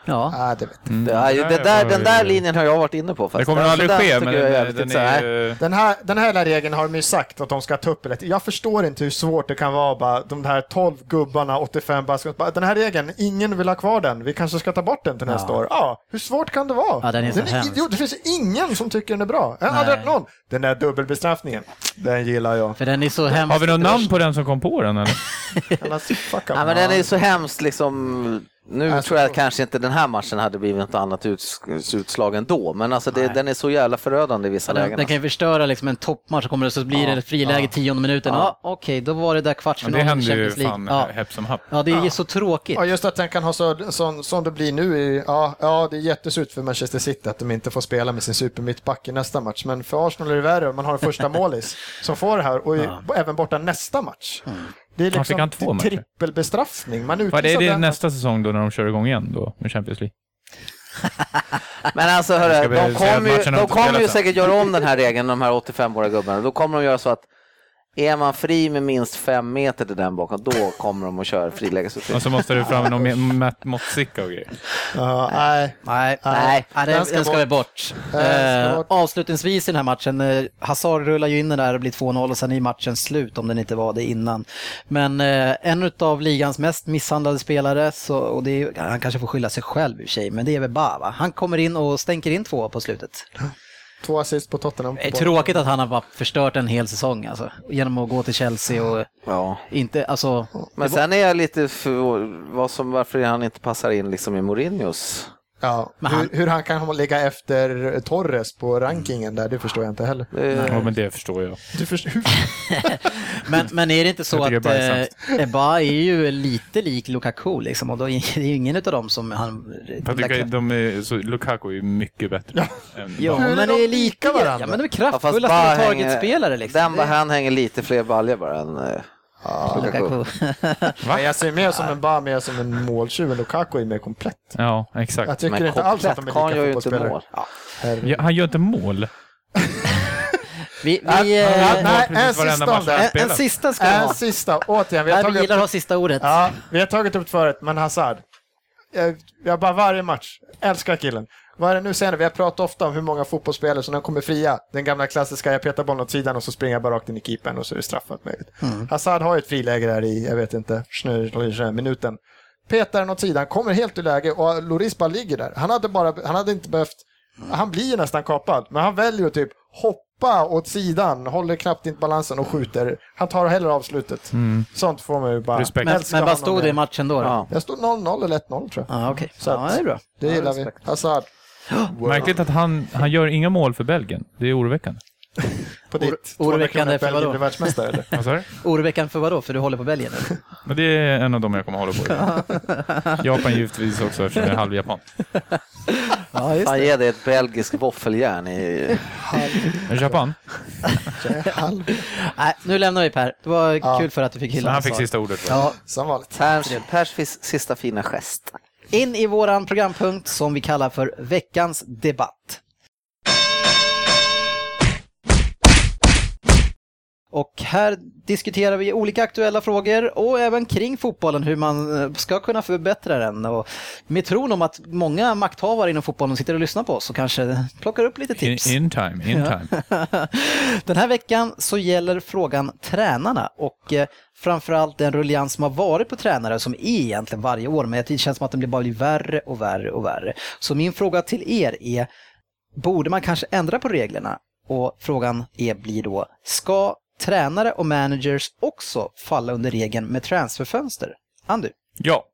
Ja. Ah, det vet. Mm, ju- det där, den där linjen har jag varit inne på. Fast Det kommer den- aldrig den ske, men den, den är. Den här, den här regeln har de ju sagt att de ska ta upp. Jag förstår inte hur svårt det kan vara bara de här 12 gubbarna, 85 basketboll. bara, Den här regeln, ingen vill ha kvar den. Vi kanske ska ta bort den till nästa år. Ja, hur svårt kan det vara? Ja, den är så hemsk. idiot. Det finns ingen som tycker den är bra. Jag har aldrig hört någon. Den där dubbelbestraffningen, den gillar jag. För den är så hemsk. Har vi något namn på den som kom på den eller? Annars, fuck Ja, men den är så hemskt liksom. Nu Alltså, tror jag så- kanske inte den här matchen hade blivit något annat uts utslag ändå, men alltså det, den är så jävla förödande i vissa Den, lägen. den kan ju förstöra liksom en toppmatch och kommer det så blir det ett friläge i tionde minuten. Ja, okej, då var det där kvartsfinalen det i händer ju Champions League. fan Ja. häpp som happ. ja, det är ju så tråkigt. Ja, just att den kan ha så, så, som det blir nu. I, ja, ja, det är jättesurt för Manchester City att de inte får spela med sin supermittback i nästa match. Men för Arsenal är det värre. Man har en första målis som får det här och i, även borta nästa match. Det är Han fick liksom han två matcher? trippelbestraffning. Man utvisar det den. nästa säsong då när de kör igång igen då med Champions League? Men alltså hörru, de kommer ju, de kommer ju säkert göra om den här regeln, de här 85-åriga gubbarna. Då kommer de göra så att är man fri med minst fem meter till den bakom, då kommer de att köra frilägesutvisning. Och så måste det fram någon med mätt måttsticka och grejer. Ja, nej. Nej, Nej, nej, den den, ska den ska bort. väl bort. Eh, bort. avslutningsvis i den här matchen, eh, Hazard rullar ju in den där och blir 2-0 och sen är matchen slut om den inte var det innan. Men eh, en av ligans mest misshandlade spelare, så, och det är, han kanske får skylla sig själv i och för sig, men det är väl Bava. Han kommer in och stänker in två på slutet. Två assist på Tottenham. Det är tråkigt att han har bara förstört en hel säsong alltså, genom att gå till Chelsea och Ja. inte, alltså, Men sen är jag lite för vad som, varför han inte passar in liksom i Mourinhos. Ja, Men han- hur, hur han kan ligga efter Torres på rankingen där, det förstår jag inte heller. Eh, Ja, men det förstår jag. Du förstår, hur, Men, men är det inte så att det är bara eh, Ebba är ju lite lik Lukaku liksom och då är det är ju ingen av dem som han... Jag tycker de är, så Lukaku är ju mycket bättre. än Ja, Hur är men de det är lika varandra? Ja, men de är kraftfulla bara ja, hänger- targetspelare liksom. Den, han hänger lite fler baljor bara än eh, Lukaku. Men jag ser mer som en bara mer som en måltjuv än Lukaku är mer komplett. Ja, Jag exakt. tycker Men inte alls att de är lika gör ju inte fotbollsspelare. Ja, han gör inte mål. Vi, vi, ja, eh, nej, precis en sista om det. en, en sista ska vi En ha. sista, återigen. Vi har, Nej, vi tagit gillar att upp, ha sista ordet. ja, vi har tagit upp det förut, men Hazard. Jag, jag bara varje match, älskar killen. Vad är det nu senare? Vi har pratat ofta om hur många fotbollsspelare som de kommer fria. Den gamla klassiska, jag petar bollen åt sidan och så springer jag bara rakt in i keepern och så är det straffat möjligt. Hazard har ju ett friläge där i, jag vet inte, minuten. Petar den åt sidan, kommer helt ur läge och Loris bara ligger där. Han hade, bara, han hade inte behövt, han blir ju nästan kapad, men han väljer att typ hoppa åt sidan, håller knappt inte balansen och skjuter. Han tar hellre avslutet. Sånt får man ju bara Respekt. Men, men vad stod det i matchen då? då? Ja. Jag stod 0-0 eller 1-0 tror jag. Ja, okej. Så Ja, det är bra. Det gillar vi. respekt. Hazard. Wow. Märkligt att han, han gör inga mål för Belgien. Det är oroväckande. På ditt. oroväckande för vadå? Världsmästare eller? Vad sa du? Oroväckande för vadå? För du håller på Belgien? eller? Men det är en av dem jag kommer hålla på. Japan givetvis också eftersom jag är halvjapan. Ja, just ge dig ett belgiskt våffeljärn i... Är Japan? Nej, nu lämnar vi Per. Det var Ja. kul för att du fick hylla han fick sista ordet. Ja, Som vanligt. Pers, Pers sista fina gest in i våran programpunkt som vi kallar för veckans debatt. Och här diskuterar vi olika aktuella frågor och även kring fotbollen, hur man eh, ska kunna förbättra den. Och med tron om att många makthavare inom fotbollen sitter och lyssnar på oss och kanske plockar upp lite In, tips. in time, in time. Den här veckan så gäller frågan tränarna och eh, framförallt den rullians som har varit på tränare som är egentligen varje år, men det känns som att den blir bara blir värre och värre och värre. Så min fråga till er är, borde man kanske ändra på reglerna? Och frågan är, blir då, ska tränare och managers också falla under regeln med transferfönster? Andu, Ja.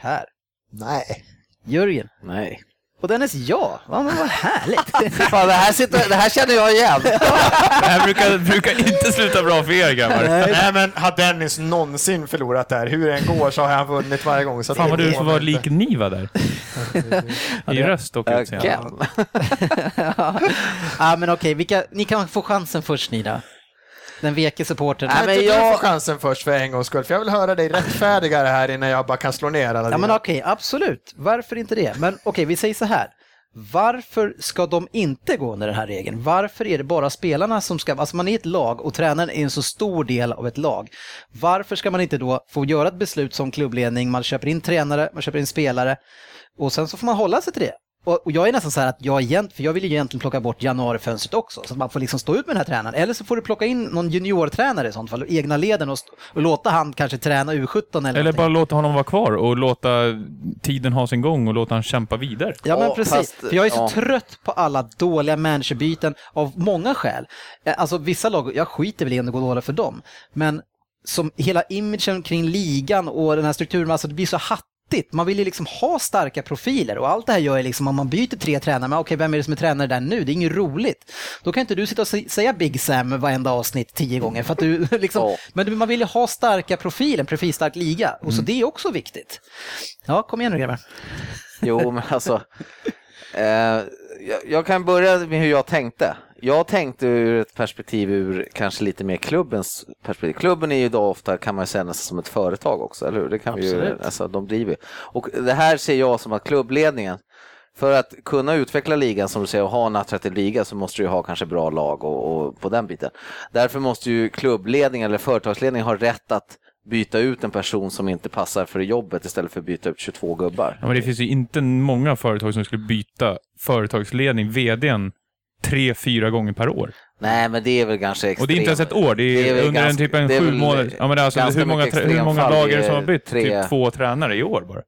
Per, Nej. Jörgen Nej. och Dennis ja. Ja, men vad härligt! Fan, det, här sitter, det här känner jag igen. Det här brukar, brukar inte sluta bra för er grabbar. Nej men har Dennis någonsin förlorat där? Hur det än går så har han vunnit varje gång. Så att Fan vad du får vara lik Niva där. I röst och utseende. Ja, men okej, vilka, ni kan få chansen först ni då. Den veke supportern. Nej, men jag- jag får chansen först för en gångs skull, för jag vill höra dig rättfärdiga det här innan jag bara kan slå ner alla Ja dina. men okej, absolut. Varför inte det? Men okej, vi säger så här. Varför ska de inte gå under den här regeln? Varför är det bara spelarna som ska, alltså man är ett lag och tränaren är en så stor del av ett lag. Varför ska man inte då få göra ett beslut som klubbledning, man köper in tränare, man köper in spelare och sen så får man hålla sig till det. Och och jag är nästan så här att jag för jag vill ju egentligen plocka bort januarifönstret också, så att man får liksom stå ut med den här tränaren. Eller så får du plocka in någon juniortränare i sånt fall, egna leden och, och låta han kanske träna U17 eller Eller någonting. bara låta honom vara kvar och låta tiden ha sin gång och låta han kämpa vidare. Ja men precis, fast, för jag är så ja. trött på alla dåliga managerbyten av många skäl. Eh, Alltså vissa lag, jag skiter väl i om det går dåligt för dem, men som hela imagen kring ligan och den här strukturen, alltså det blir så hattigt. Man vill ju liksom ha starka profiler och allt det här gör ju liksom om man byter tre tränare, men okej vem är det som är tränare där nu? Det är inget roligt. Då kan inte du sitta och sä- säga Big Sam varenda avsnitt tio gånger för att du liksom, Ja. men man vill ju ha starka profiler, en profilstark liga och så det är också viktigt. Ja, kom igen nu grabbar. Jo, men alltså. Eh, jag, jag kan börja med hur jag tänkte. Jag tänkte ur ett perspektiv ur kanske lite mer klubbens perspektiv. Klubben är ju idag ofta, kan man säga, nästan som ett företag också, eller hur? Det kan vi ju, Absolut. alltså, de driver. Och det här ser jag som att klubbledningen, för att kunna utveckla ligan som du säger och ha en attraktiv liga så måste du ju ha kanske bra lag och, och på den biten. Därför måste ju klubbledningen eller företagsledningen ha rätt att byta ut en person som inte passar för jobbet istället för att byta ut 22 gubbar. Ja, men det finns ju inte många företag som skulle byta företagsledning, vdn, tre, fyra gånger per år. Nej, men det är väl kanske extremt. Och det är inte ens ett år, det är, Det är väl under en ganska- typ en det är sju väl månader. Ja, men det är alltså, ganska hur många, hur många lag är det som har Det är bytt? tre- Typ två tränare i år bara.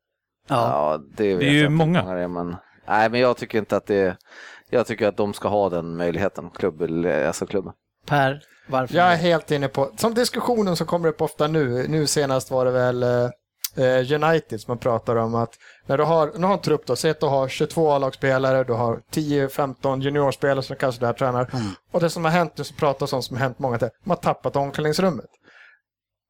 Ja, det, vet är ju många. det är, men, nej, men jag tycker inte att det Jag tycker att de ska ha den möjligheten, klubb, alltså klubben. Per, varför? Jag är helt inne på, som diskussionen som kommer upp ofta nu, nu senast var det väl eh, United som man pratar om att när du har, nu har en trupp då, säg att du har 22 A-lagsspelare, du har 10-15 juniorspelare som kanske där tränar. Och det som har hänt nu, så pratas om som har hänt många till, de har tappat omklädningsrummet.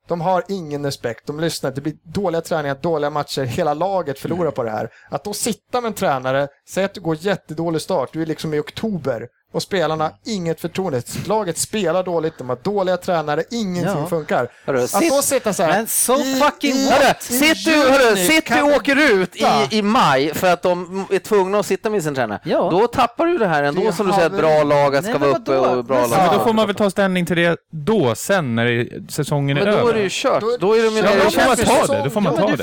De har ingen respekt, de lyssnar, det blir dåliga träningar, dåliga matcher, hela laget förlorar på det här. Att då sitta med en tränare, säg att du går jättedålig start, du är liksom i oktober och spelarna har inget förtroende. Laget spelar dåligt, de har dåliga tränare, ingenting Ja. funkar. Hörru, Att sitt- då sitta så här... Men so i- fucking i- what? Hörru, i City, hörru, åker ut i, i maj för att de är tvungna att sitta med sin tränare. Ja. Då tappar du det här ändå Det som du säger, ett bra lag att ska vara uppe och bra Men- lag. Men då att får man väl ta ställning till det då, sen när det- säsongen är Men då över. är det ju kört. Då- Då är de ju Ja, då får man ta det. Då får man ta det. du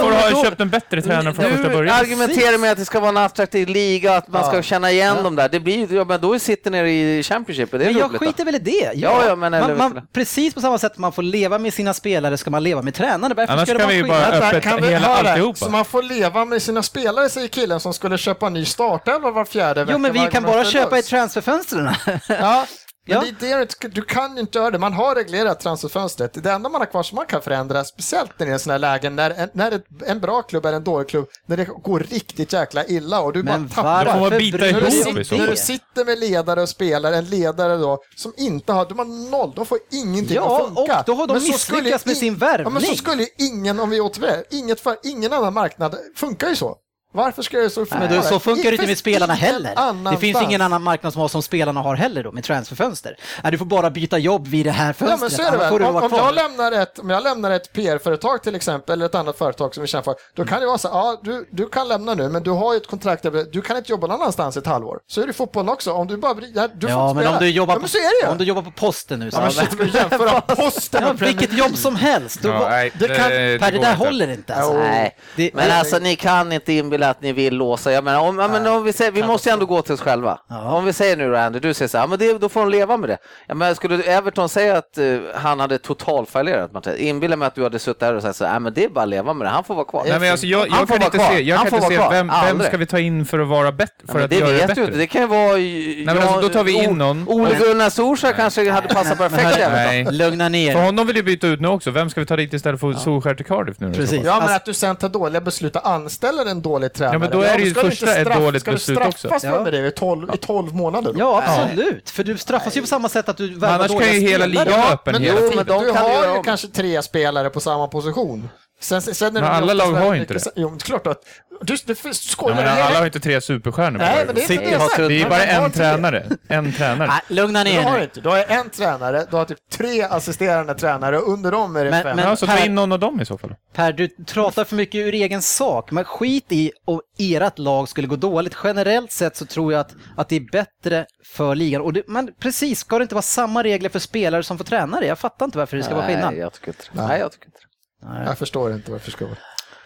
får Du ha köpt en bättre tränare från första Du början. argumenterar med att det ska vara en attraktiv liga, att man ska känna igen dem där. Det blir ju, då City nere i Championship. Det är Men jag roligt. då. skiter väl i det. Ja, ja, men eller- man, man, precis på samma sätt man får leva med sina spelare ska man leva med tränare. Varför Annars ska vara vi bara- öppet kan vi hela höra? alltihopa. Så man får leva med sina spelare, säger killen som skulle köpa en ny startelva var fjärde vecka. Jo, men vi kan bara köpa i transferfönstren. Ja, men Ja. det är det, du kan ju inte göra det. Man har reglerat transferfönstret. Det enda man har kvar som man kan förändra, speciellt när det är sådana här lägen, när, en, när ett, en bra klubb är en dålig klubb, när det går riktigt jäkla illa och du Men bara tappar. Då får man bita När du sitter, när fall. du sitter med ledare och spelare, en ledare då, som inte har, de har noll, de får ingenting Ja, att funka. och då har de Men så misslyckats med in- sin Ja, men så värvning. skulle ju ingen, om vi återvänder, inget för, ingen annan marknad funkar ju så. Varför ska så funka? Men då, så funkar det inte med spelarna heller. Det finns ingen annan marknad som, har som spelarna har heller då med transferfönster. Nej, du får bara byta jobb vid det här Ja, fönstret, men så är det väl. du Om, om, jag lämnar ett, om jag lämnar ett PR-företag till exempel, eller ett annat företag som vi känner för, då kan det vara så ja, du, du kan lämna nu, men du har ju ett kontrakt, där, du kan inte jobba någon annanstans ett halvår. Så är det i fotbollen också, om du bara, ja, du får Ja, men om du jobbar, ja, men så är det på, ju. om du jobbar på posten nu så... Ja, men shit, du jämföra posten Ja, vilket jobb som helst. Då, Ja, nej, det kan- det, per, det där inte. håller inte alltså. Nej, Det- men alltså ni kan inte inbilla att ni vill låsa. Jag menar, om, ja, men om vi, säger, vi måste ju ändå gå till oss själva. Ja. Om vi säger nu då, Andy, du säger så här, ja, men det, då får de leva med det. Ja, men skulle Everton säga att eh, han hade totalfallerat, Mattias, inbilla mig att du hade suttit där och sagt så här, ja, men det är bara att leva med det, han får vara kvar. Nej, men alltså, jag, Han jag får kan vara inte kvar. se, jag Han kan får inte se vara kvar. vem, vem ska vi ta in för att vara bättre, Ja, för men att det göra det vet bättre? du inte, det kan ju vara... Nej, men alltså, då tar vi in någon. Ole Gunnar Solskjaer kanske hade passat perfekt i Everton. Lugna ner För honom vill ju byta ut nu också. Vem ska vi ta dit istället för Solskjaer till Cardiff nu? Precis. Ja, men Alltså- att du sen tar dåliga beslut och anställer en dålig tränare. Ja, men då är det ju ska du första ett dåligt ska du beslut också. straffas Ja. med det i 12, i 12 månader? då? Ja, absolut. För du straffas ju på samma sätt att du värvar annars kan dåliga ju hela spelare. ligan Ja, öppen men, hela jo, tiden. men De du kan har ju om. kanske tre spelare på samma position. Sen, sen Men alla lag har inte det. Jo, det är klart att... Du, du Ja, skojar men med alla har inte tre superstjärnor. Nej, men det är inte det jag har- sagt. Det är Men bara har en tränare. En tränare. Nej, lugna ner har du nu. inte. Du har en tränare, du har typ tre assisterande tränare och under dem är det Men- fem. men- Ja, så ta Per- in någon av dem i så fall. Per, du pratar för mycket ur egen sak. Men skit i om ert lag skulle gå dåligt. Generellt sett så tror jag att, att det är bättre för ligan. Och det, men precis, ska det inte vara samma regler för spelare som för tränare? Jag fattar inte varför det ska vara skillnad. Nej, jag tycker inte. Nej, jag tycker inte det. Jag förstår inte varför det ska vara.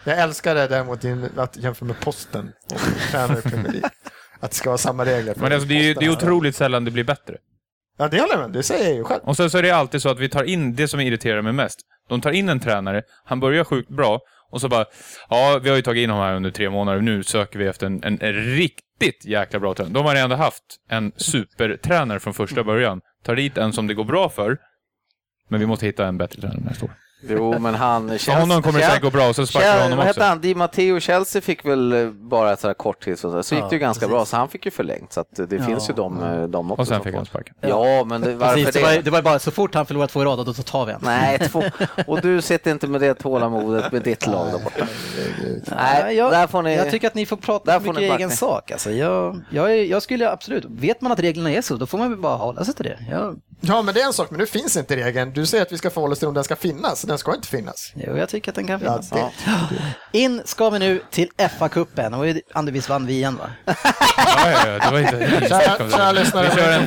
Jag älskar det däremot att jämföra med posten och tränare i Premier League. Att det ska vara samma regler. för Men alltså, det är ju det är otroligt sällan det blir bättre. Ja, det håller jag med Det säger jag ju själv. Och sen så är det alltid så att vi tar in det som irriterar mig mest. De tar in en tränare, han börjar sjukt bra och så bara, ja, vi har ju tagit in honom här under tre månader, nu söker vi efter en, en, en riktigt jäkla bra tränare. De har redan haft en supertränare från första början. Tar dit en som det går bra för, men vi måste hitta en bättre tränare nästa år. Jo, men han... För honom kommer det säkert gå bra och så sparkar honom Vad hette också. han? Di Matteo Chelsea fick väl eh, bara ett sådär kort till, så, så gick Ja, det ju ganska precis. bra, så han fick ju förlängt. Så att det Ja. finns ju de, eh, de också. Och sen fick han sparken. Ja, men det, varför Precis, det, var, det var bara så fort han förlorat två i rad, då tar vi en. Nej, två. Och du sitter inte med det tålamodet med ditt lag där borta. Nej, jag, där får ni... jag tycker att ni får prata där mycket egen sak. Alltså, jag, jag, jag skulle absolut, vet man att reglerna är så, då får man väl bara hålla sig till det. Jag, Ja, men det är en sak, men nu finns inte regeln. Du säger att vi ska förhålla oss till om den ska finnas, den ska inte finnas. jo, jag tycker att den kan Ja, finnas. det, In ska vi nu till FA-cupen och Andervis vann vi igen va? Ja, ja, ja, det var inte... Kära- kära lyssnare, Vi kör en,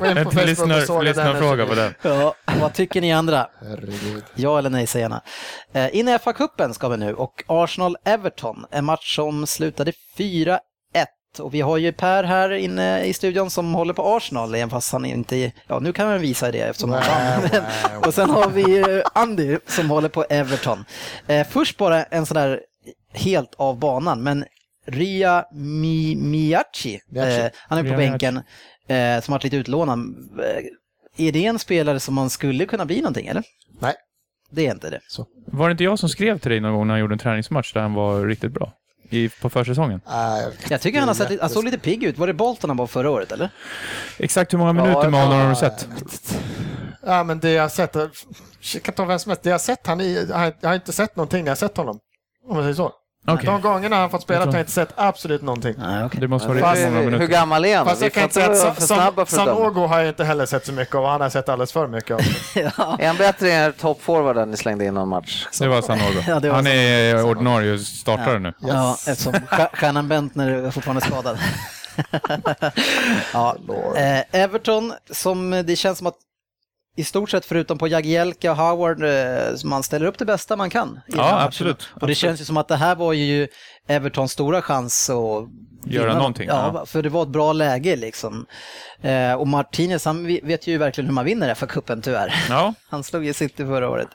en, en lyssnar, den lyssnarfråga på den. Ja, vad tycker ni andra? Herregud. Ja eller nej, säg gärna. Eh, In i FA-cupen ska vi nu och Arsenal-Everton, en match som slutade 4-1. Och vi har ju Per här inne i studion som håller på Arsenal, även fast han inte... Ja, nu kan man visa det eftersom han vann. Wow. Och sen har vi Andy som håller på Everton. Eh, först bara en sån där helt av banan, men Rya Mi Miyachi, eh, han är på Rya bänken, eh, som varit lite utlånad. Eh, är det en spelare som man skulle kunna bli någonting, eller? Nej. Det är inte det. Var det inte jag som skrev till dig någon gång när han gjorde en träningsmatch där han var riktigt bra? I, på försäsongen? Nej, jag tycker han, har sett, han såg lite pigg ut. Var det Bolton han var förra året, eller? Exakt hur många minuter med honom har du sett? Ja, men det jag har sett, jag kan ta vem som helst, det jag har sett, han har- jag har inte sett någonting när jag har sett honom. Om man säger så. Okej. De gångerna han fått spela har jag inte sett absolut någonting. Nej, okej. Det måste vara Fast, många hur minuter. gammal är han? Fast jag kan inte säga att San-. Sanogo har jag inte heller sett så mycket av. Han har sett alldeles för mycket av. Ja. Är han bättre än toppforwarden ni slängde in någon match? Det var Sanogo. Ja, det var Han är Sanogo. ordinarie startare nu. Ja, eftersom stjär- stjärnan Bentner är fortfarande skadad. ja. eh, Everton, som det känns som att i stort sett förutom på Jagielka och Howard, eh, man ställer upp det bästa man kan. Ja, absolut. Och det känns ju som att det här var ju Evertons stora chans att Göra vinna. någonting, Ja, ja. för det var ett bra läge liksom. Eh, och Martinez, han vet ju verkligen hur man vinner FA-cupen tyvärr. Ja, Han slog ju City förra året.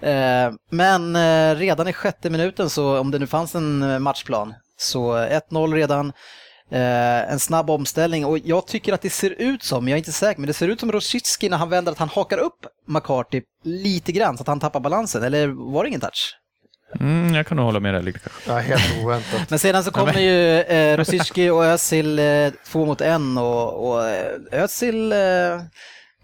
Eh, Men redan i sjätte minuten, så om det nu fanns en matchplan, så 1-0 redan. Eh, en snabb omställning och jag tycker att det ser ut som, jag är inte säker, men det ser ut som Rosicki när han vänder att han hakar upp McCarthy lite grann så att han tappar balansen, eller var det ingen touch? mm, jag kan nog hålla med dig lite kanske. Ja, helt oväntat. Men sedan så kommer ju eh, Rosicki och Özil eh, två mot en och, och eh, Özil eh,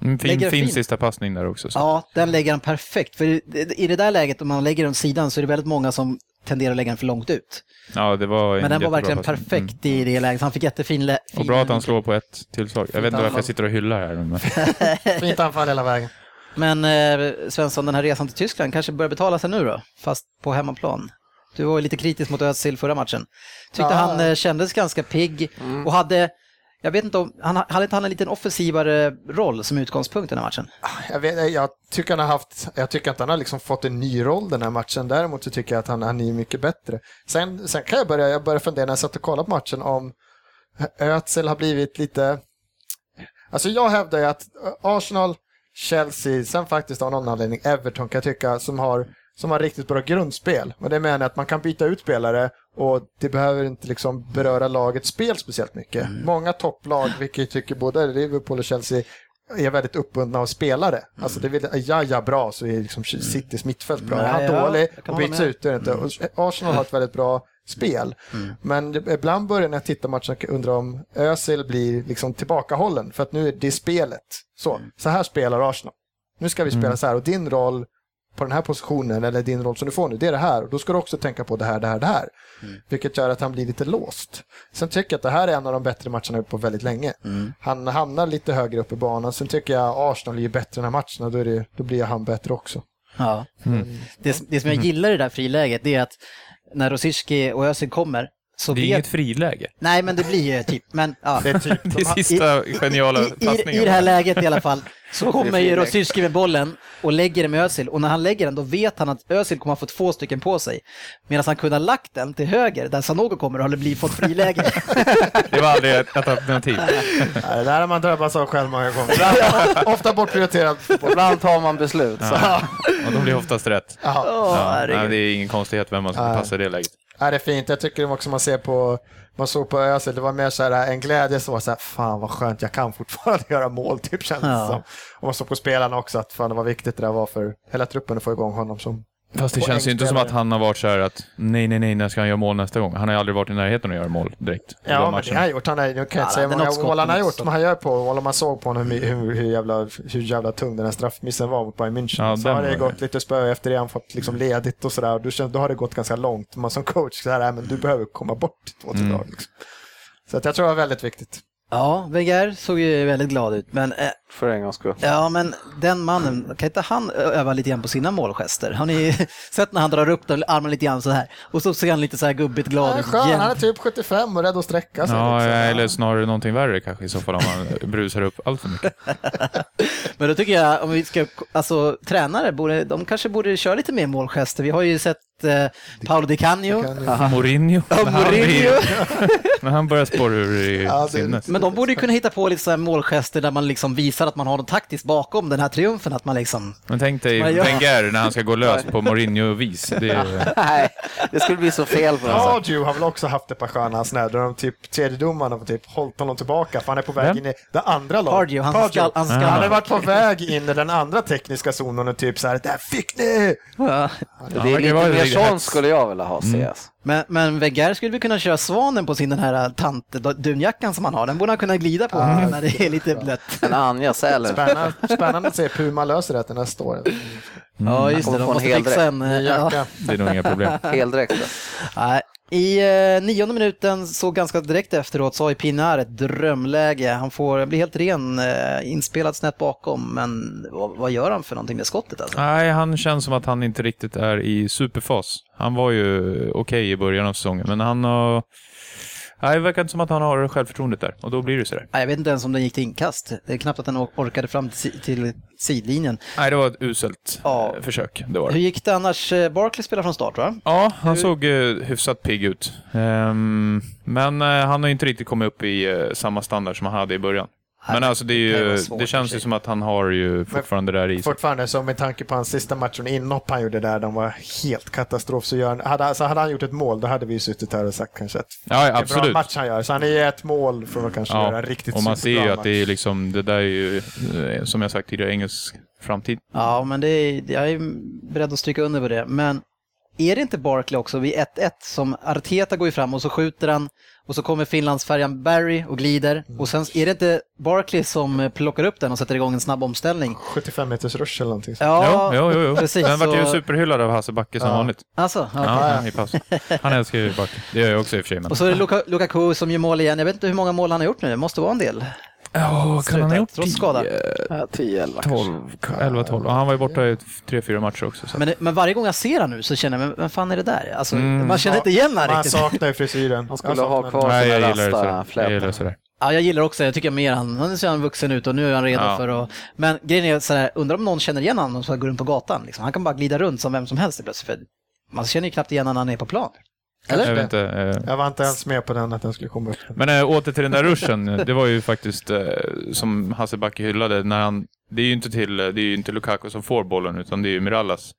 Mm, Lägger fin, fin fin. sista passning där också. Så. Ja, den lägger han perfekt. För i, i det där läget, om man lägger den sidan, så är det väldigt många som tenderar att lägga den för långt ut. Ja, det var en Men den var verkligen passning. perfekt i det läget. Han fick jättefin... lä- Och fin- bra att han slår på ett tillslag. Jag vet inte varför jag sitter och hyllar här. Men... Fint anfall hela vägen. Men eh, Svensson, den här resan till Tyskland kanske börjar betala sig nu då? Fast på hemmaplan. Du var ju lite kritisk mot Özil förra matchen. Tyckte Ja. han eh, kändes ganska pigg och hade... Jag vet inte om... Han, hade inte han en liten offensivare roll som utgångspunkt i den här matchen? Ah, jag, vet, jag tycker han har haft, jag tycker att han har liksom fått en ny roll den här matchen. Däremot så tycker jag att han, han är mycket bättre. Sen, sen kan jag börja, jag börjar fundera när jag satt och kollade på matchen om Özil har blivit lite... Alltså jag hävdar ju att Arsenal, Chelsea, sen faktiskt av någon anledning Everton kan jag tycka som har, som har riktigt bra grundspel. Och det menar jag att man kan byta ut spelare och det behöver inte liksom beröra lagets spel speciellt mycket. Många topplag, vilket jag tycker både Liverpool och Chelsea är väldigt uppbundna av spelare. Alltså det vill, ja, ja, bra så är liksom Citys mittfält bra. Nej, är han ja, dålig och byts ut, det är det inte. Och Arsenal har ett väldigt bra spel. Men det- ibland börjar när jag tittar matchen undra om Özil blir liksom tillbakahållen för att nu är det spelet. Så, så här spelar Arsenal. Nu ska vi spela så här och din roll på den här positionen eller din roll som du får nu, det är det här. Och då ska du också tänka på det här, det här, det här. Vilket gör att han blir lite låst. Sen tycker jag att det här är en av de bättre matcherna på väldigt länge. Han hamnar lite högre upp i banan. Sen tycker jag Arsenal är ju bättre i den här matcherna. Då, är det, då blir han bättre också. Ja. Det, det som jag gillar i det där friläget, det är att när Rosicki och Özil kommer, så Det är vet... inget friläge. Nej, men det blir ju typ, men ja. Det är typ, Det de är har, sista geniala I, i, passningen. I det här läget i alla fall så kommer ju. Rosicki med bollen och lägger den med Özil och när han lägger den då vet han att Özil kommer att få två stycken på sig. Medan han kunde ha lagt den till höger där Sanogo kommer och hade blivit fått friläge. Det var aldrig ett, ett alternativ. Nej, det där har man drabbats av själv många gånger. Ibland- Ofta bortprioriterad fotboll. Ibland tar man beslut. Så. Och de blir oftast rätt. Ja, nej, det är ingen konstighet vem man ska passa i det läget. Ja, det är fint. Jag tycker också man ser på man såg på Özil, det var mer så här en glädje som var så här, fan vad skönt, jag kan fortfarande göra mål, typ kändes det Ja. som. Och man såg på spelarna också att fan det var viktigt det där var för hela truppen att få igång honom som Fast det känns ju inte som att han har varit så här att nej, nej, nej, när ska han göra mål nästa gång? Han har ju aldrig varit i närheten att göra mål direkt. Ja, men det har han gjort. Han är, nu kan jag Ja, inte säga hur många mål han har gjort, men han gör på, och om man såg på honom hur, hur, hur, jävla, hur jävla tung den här straffmissen var mot Bayern München. Ja, så har det var- gått lite spö efter det, han fått liksom ledigt och sådär. Då, har det gått ganska långt. Man som coach, så här, "Nej, men du behöver komma bort två, tre Mm. dagar. Liksom. Så att jag tror det var väldigt viktigt. Ja, Wenger såg ju väldigt glad ut, men eh, För en gångs skull. Ja, men den mannen, kan inte han öva lite grann på sina målgester? Har ni sett när han drar upp den, armen lite grann så här och så ser han lite så här gubbigt glad Han är ut. han är typ 75 och rädd att sträcka sig. Ja, liksom. eller snarare någonting värre kanske i så fall om man brusar upp allt för mycket. Men då tycker jag, om vi ska, alltså tränare, borde, de kanske borde köra lite mer målgester. Vi har ju sett eh, Paolo Di Canio, Mourinho, Ja, han Mourinho. när han börjar spåra ur i Ja, det- sinnet. men de borde ju kunna hitta på lite så här målgester där man liksom visar att man har något taktiskt bakom den här triumfen, att man liksom... Men tänk dig Wenger när han ska gå lös på Mourinho-vis. Det är, Nej, det skulle bli så fel på något. Cardew har väl också haft ett par sköna där de typ, tredjedomarna har typ hållit honom tillbaka för han är på väg Vem? in i det andra laget. Cardew, han ska- han ska- han har varit på väg in i den andra tekniska zonen och typ så här, där fick ni! Ja. Det är lite mer det är sån hets. skulle jag vilja ha, Mm. Men, men Wenger skulle vi kunna köra svanen på sin den här tant-dunjackan som han har. Den borde han kunna glida på när det är lite blött. En Anja-sälen. Spännande, spännande att se hur Puma löser det till nästa år. Ja, just det. De måste fixa en... Ny Ja. jacka. Det är nog inga problem. Heldräkt. Nej. I eh, nionde minuten, så ganska direkt efteråt, så har ju Pinar ett drömläge. Han får bli helt ren, eh, inspelad snett bakom, men vad, vad gör han för någonting med skottet alltså? Nej, han känns som att han inte riktigt är i superfas. Han var ju okej i början av säsongen, men han har... Nej, det verkar inte som att han har självförtroendet där och då blir det sådär. Nej, Jag vet inte ens om den gick till inkast. Det är knappt att den or- orkade fram till, si- till sidlinjen. Nej, det var ett uselt Ja. eh, försök. Det var Hur gick det annars? Eh, Barkley spelade från start va? Ja, han såg uh, hyfsat pigg ut. Ehm, men eh, han har inte riktigt kommit upp i eh, samma standard som han hade i början. Men alltså det, det ju det och känns ju som att han har ju fortfarande det där i sig. Fortfarande, så med tanke på hans sista match och inhopp han gjorde där, de var helt katastrof. Så gör han, hade, alltså hade han gjort ett mål, då hade vi ju suttit här och sagt kanske att Ja, det är en bra absolut. match han gör. Så han är ju ett mål för att kanske göra en riktigt och man ser superbra ju att det match. är liksom, det där är ju, eh, som jag sagt tidigare, engelsk framtid. Ja, men det är, jag är beredd att stryka under på det. Men är det inte Barkley också vid 1-1 som Arteta går ju fram och så skjuter han och så kommer Finlandsfärjan Barry och glider och sen är det inte Barkley som plockar upp den och sätter igång en snabb omställning? 75 meters rush eller någonting. Ja, jo, jo, jo. precis. Den vart ju superhyllad av Hasse Backe som Ja. vanligt. Alltså, ja. Ja, i paus. Han älskar ju Backe. Det gör jag också i och för sig. Men... Och så är det Luka, Lukaku som gör mål igen. Jag vet inte hur många mål han har gjort nu, det måste vara en del. Ja, kan han ha gjort Trots skada. 10-11 12, 11, 12. Och han var ju borta i tre, fyra matcher också. Så. Men, men varje gång jag ser han nu så känner jag, men vem fan är det där? Alltså, Mm. man känner inte igen han Man riktigt. saknar ju frisyren. Han skulle ha kvar Nej, sina rasta sådär. Jag gillar det flätor. sådär. Ja, jag gillar också, jag tycker mer han, nu ser han vuxen ut och nu är han redo Ja. för att... Men grejen är sådär, undrar om någon känner igen honom som går runt på gatan. Liksom. Han kan bara glida runt som vem som helst plötsligt. För man känner ju knappt igen honom när han är på plan. Eller? Jag vet inte. Eh, Jag var inte ens med på den att den skulle komma upp. Men äh, åter till den där ruschen. Det var ju faktiskt eh, som Hasse Backe hyllade när han... Det är ju inte till, det är ju inte Lukaku som får bollen utan det är ju Mirallas.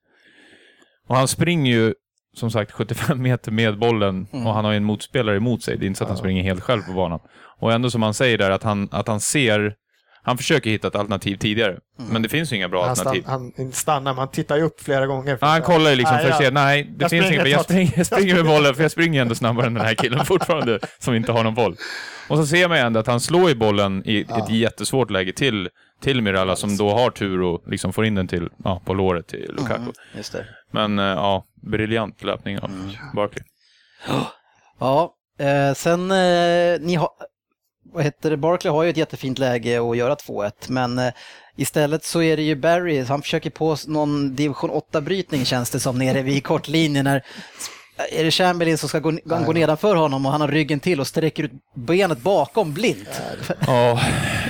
Och han springer ju som sagt 75 meter med bollen och han har ju en motspelare emot sig. Det är inte så att han springer helt själv på banan. Och ändå som han säger där att han, att han ser... Han försöker hitta ett alternativ tidigare. Men det finns ju inga bra Han, alternativ. stann, han stannar, han tittar ju upp flera gånger. Ja, han kollar ju liksom Nej, för att se, nej, det jag finns inget, jag springer, jag springer med bollen, för jag springer ändå snabbare än den här killen fortfarande, som inte har någon boll. Och så ser man ju ändå att han slår ju bollen i ett jättesvårt läge till, till Miralla, som då har tur och liksom får in den till, ja, på låret till Lukaku. Just det. Men eh, ja, briljant löpning av Barkley. Ja, eh, sen eh, ni har... Vad heter det? Barkley har ju ett jättefint läge att göra 2-1, men eh, istället så är det ju Barry, han försöker på någon division 8-brytning känns det som nere vid kortlinjen när är det Chamberlain som ska gå, gå nedanför honom och han har ryggen till och sträcker ut benet bakom blint? Ja,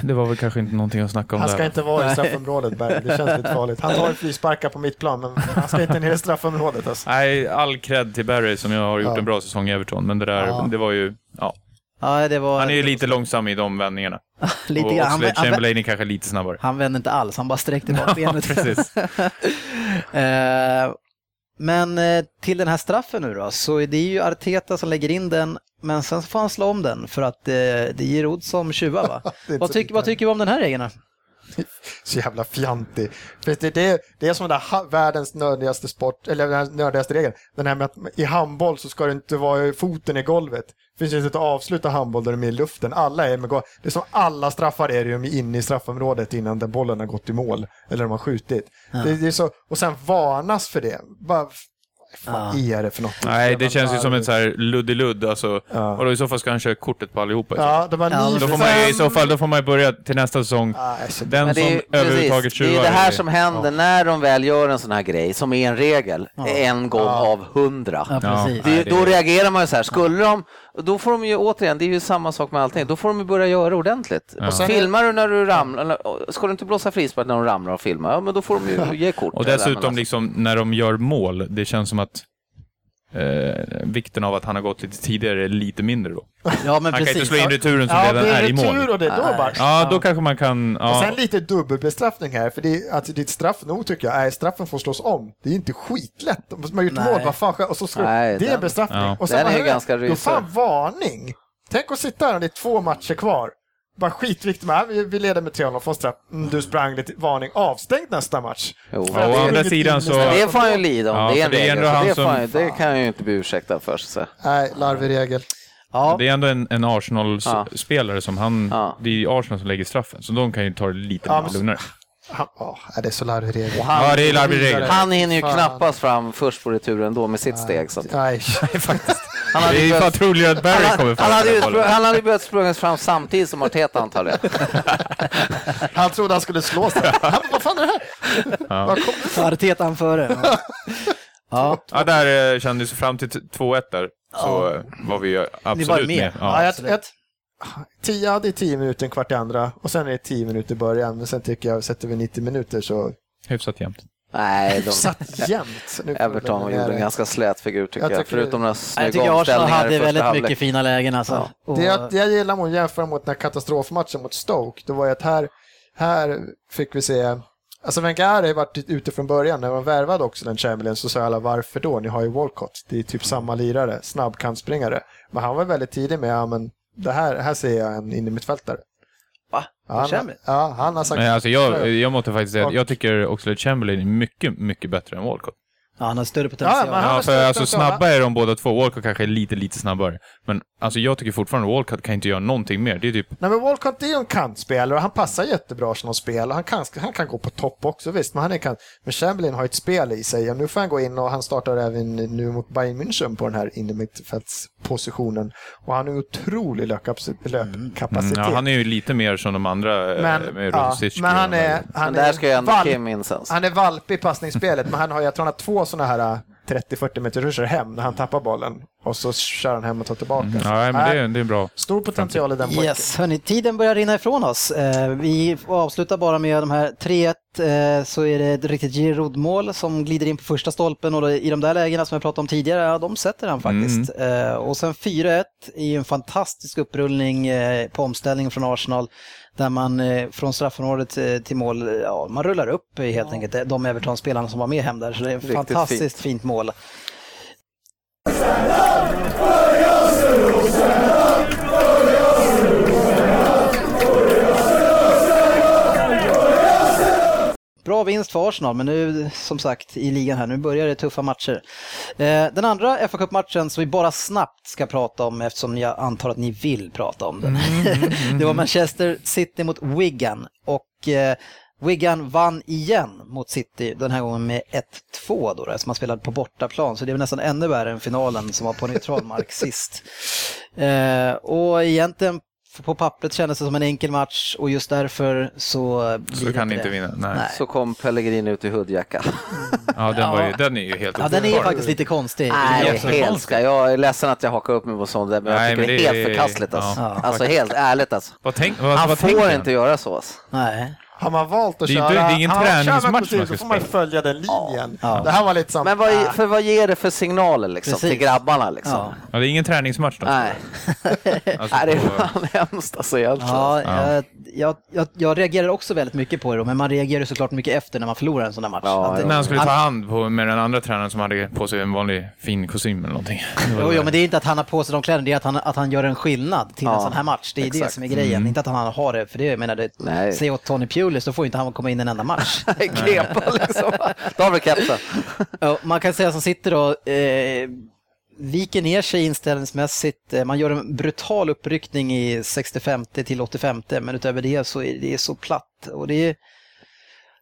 det var väl kanske inte någonting att snacka om Han där. ska inte vara i straffområdet, Berg. Det känns lite farligt. Han tar ju frisparkar på mitt plan, men han ska inte ner i straffområdet. Alltså. Nej, all cred till Barry som jag har gjort Ja. en bra säsong i Everton, men det där, Ja. det var ju, ja. Ja, det var... Han är ju lite långsam i de vändningarna. lite och grann. Han, Oxlade han, Chamberlain är kanske lite snabbare. han vände inte alls, han bara sträckte bak benet. precis. Eh, Men eh, till den här straffen nu då, så är det ju Arteta som lägger in den, men sen får han slå om den för att eh, det ger Odd som tjuvar va? Är vad, så tyck, lite. vad tycker vi om den här regeln? Så jävla fjantig. För det, det, det är som den där världens nördigaste sport, eller den nördigaste regeln. Den här med att i handboll så ska det inte vara foten i golvet. Det finns inte att avsluta handboll där de är i luften. Alla är med golv. Det är som alla straffar är de inne i straffområdet innan den bollen har gått i mål. Eller de har skjutit. Det, det är så, och sen varnas för det. Bara, vad är det för något? Nej, det känns ju som så här luddiludd. Alltså. Ja. Och då i så fall ska han köra kortet på allihopa. i så fall. Ja, var Ja, ni Då får man ju, I så fall då får man ju börja till nästa säsong. Nej, så- Den Men det är, som ju- överhuvudtaget precis, det är tjuvar. ju det här är- som händer när de väl gör en sån här grej, som är en regel, en gång Ja. av hundra. Ja, precis. Det, Nej, det- Då reagerar man ju så här, skulle de, då får de ju återigen, det är ju samma sak med allting, då får de ju börja göra ordentligt. Ja. Filmar du när du ramlar, ska du inte blåsa frispark när de ramlar och filmar, ja men då får de ju ge kort. Och dessutom liksom när de gör mål, det känns som att eh, vikten av att han har gått lite tidigare är lite mindre då. Ja, men Han kan inte precis. slå in returen som Ja, redan det är är i mål. retur och det är då bara... Ja, då kanske man kan... Och Ja, sen lite dubbelbestraffning här, för det, är- att ditt straff nog tycker jag är straffen får slås om. Det är inte skitlätt. Om man har gjort Nej. mål, vad fan? Och så ska Nej, det är den- en bestraffning. Ja. Och sen, Den är jag? ganska Då rysig. fan varning. Tänk att sitta här och det är två matcher kvar. Bara skitviktigt med, vi, vi leder med 3-0 från straff. Mm, du sprang lite, varning, avstängd nästa match. Jo. Ja, å andra sidan så- Det får han ju lida om, Ja, det är en det är regel. han det, som- får han, det kan jag ju inte bli ursäktad för. Så. Nej, larvig regel. Ja, Det är ändå en, en Ja. Arsenal-spelare som han... Ja. Det är Arsenal som lägger straffen, så de kan ju ta det lite lugnare. Han, det är så larvig regel. Han, Ja, det är larvig regel. han hinner ju Fan. knappast fram först på returen då med sitt steg. Så Nej, han hade Det är fan troligare att Barry kommer han, fram han, hade ju, han hade börjat sprungit fram samtidigt som Arteta antar jag. han trodde han skulle slå sig. Han, vad fan är det här? Vad kom- Artetan före. Ja. Ja. Ja, där eh, kändes fram till t- 2-1 där. Så eh, var vi absolut var med. med. Ja, Ja. Jag, jag, tio, ja, det är tio minuter, en kvart i andra och sen är det tio minuter i början. Men sen tycker jag, sätter vi 90 minuter så Hyfsat jämnt. Nej, de, satt jämnt. Everton gjorde en ganska slät figur tycker Jag jag. tycker- Förutom några Jag snygga tycker Arsenal hade första väldigt halvlek. mycket fina lägen alltså. Och, Det jag, det jag gillar mot jämföra mot den här katastrofmatchen mot Stoke, det var ju att här, här fick vi se Alltså Wenger har ju varit ute från början, när man värvade också den Chamberlain så sa alla varför då? Ni har ju Walcott, det är typ samma lirare, snabbkantspringare. Men han var väldigt tidig med, ja men det här, här ser jag en innermittfältare. Va? Han, Chamberlain? ja, han har sagt... Men alltså jag, jag måste faktiskt säga att jag tycker Oxlade Chamberlain är mycket, mycket bättre än Walcott. Ja, han har större potential. Ja, men han- Ja, för alltså snabba är de båda två. Walcott kanske är lite, lite snabbare. Men alltså jag tycker fortfarande Walcott kan inte göra någonting mer. Det är typ... Nej men Walcott är ju en kantspelare och han passar jättebra som spel och han kan, han kan gå på topp också visst, men han är kant. Men Chamberlain har ju ett spel i sig och nu får han gå in och han startar även nu mot Bayern München på den här innermittfältspositionen och han har otrolig löpkapacitet. Mm, ja, han är ju lite mer som de andra. eh, men, med ja, men han är, han Men där är ska ju ändå valp- Kim in sen. han är valp i passningsspelet, men han har, jag tror han har två sådana här 30-40 meter ruscher hem när han tappar bollen och så kör han hem och tar tillbaka. Mm, Ja, men det, är- det är bra. Stor potential i den pojken. Yes, hörni, tiden börjar rinna ifrån oss. Eh, vi avslutar bara med de här 3-1 eh, så är det ett riktigt Giroud-mål som glider in på första stolpen och i de där lägena som jag pratade om tidigare, ja, de sätter han faktiskt. Eh, och sen 4-1 är ju en fantastisk upprullning på omställning från Arsenal där man eh, från straffområdet eh, till mål, eh, ja, man rullar upp helt enkelt eh, de Everton-spelarna som var med hem där. Så det är ett Riktigt fantastiskt fint mål. Bra vinst för Arsenal, men nu som sagt i ligan här, nu börjar det tuffa matcher. Eh, den andra fa Cup-matchen som vi bara snabbt ska prata om eftersom jag antar att ni vill prata om den. det var Manchester City mot Wigan och eh, Wigan vann igen mot City, den här gången med 1-2 då, som man spelade på bortaplan, så det är nästan ännu värre än finalen som var på neutral mark sist. Eh, och egentligen på pappret kändes det som en enkel match och just därför så Så kan ni det. inte vinna. Nej. Nej. Så kom Pellegrini ut i hoodjacka. Ja, den, var ju, den är ju helt Ja, den är faktiskt lite konstig. Nej, helt ska. Jag är ledsen att jag hakar upp mig på sånt där, men jag Nej, tycker men det är helt förkastligt alltså. ja, alltså helt ärligt alltså. Vad tänk, vad, Han vad får inte göra så. Alltså. Nej. Har man valt att Det köra... inte- det är ingen träningsmatch man ska Då får man spela. följa den linjen. Ja. Det här var lite som... Men vad, för vad ger det för signaler liksom, Precis. till grabbarna liksom? Ja. Ja, det är ingen träningsmatch då. Nej, Alltså, Nej det är fan hemskt alltså egentligen. Ja, Ja. Jag, jag, jag, reagerar också väldigt mycket på det, då, men man reagerar såklart mycket efter när man förlorar en sån här match. Ja, Att det- ja. När han skulle ta han- hand på, med den andra tränaren som hade på sig en vanlig fin kostym eller någonting. Det Jo, det. jo, men det är inte att han har på sig de kläderna, det är att han, att han gör en skillnad till en sån här match. Det är det exakt. som är grejen, inte att han har det, för det, jag menar, det, Nej. säg åt Tony Pulis, då får inte han komma in en enda match. Grepa liksom. Då har vi kepsen. Man kan säga som sitter då, eh, viker ner sig inställningsmässigt. Eh, Man gör en brutal uppryckning i 65 till 85 men utöver det så är det så platt och det är,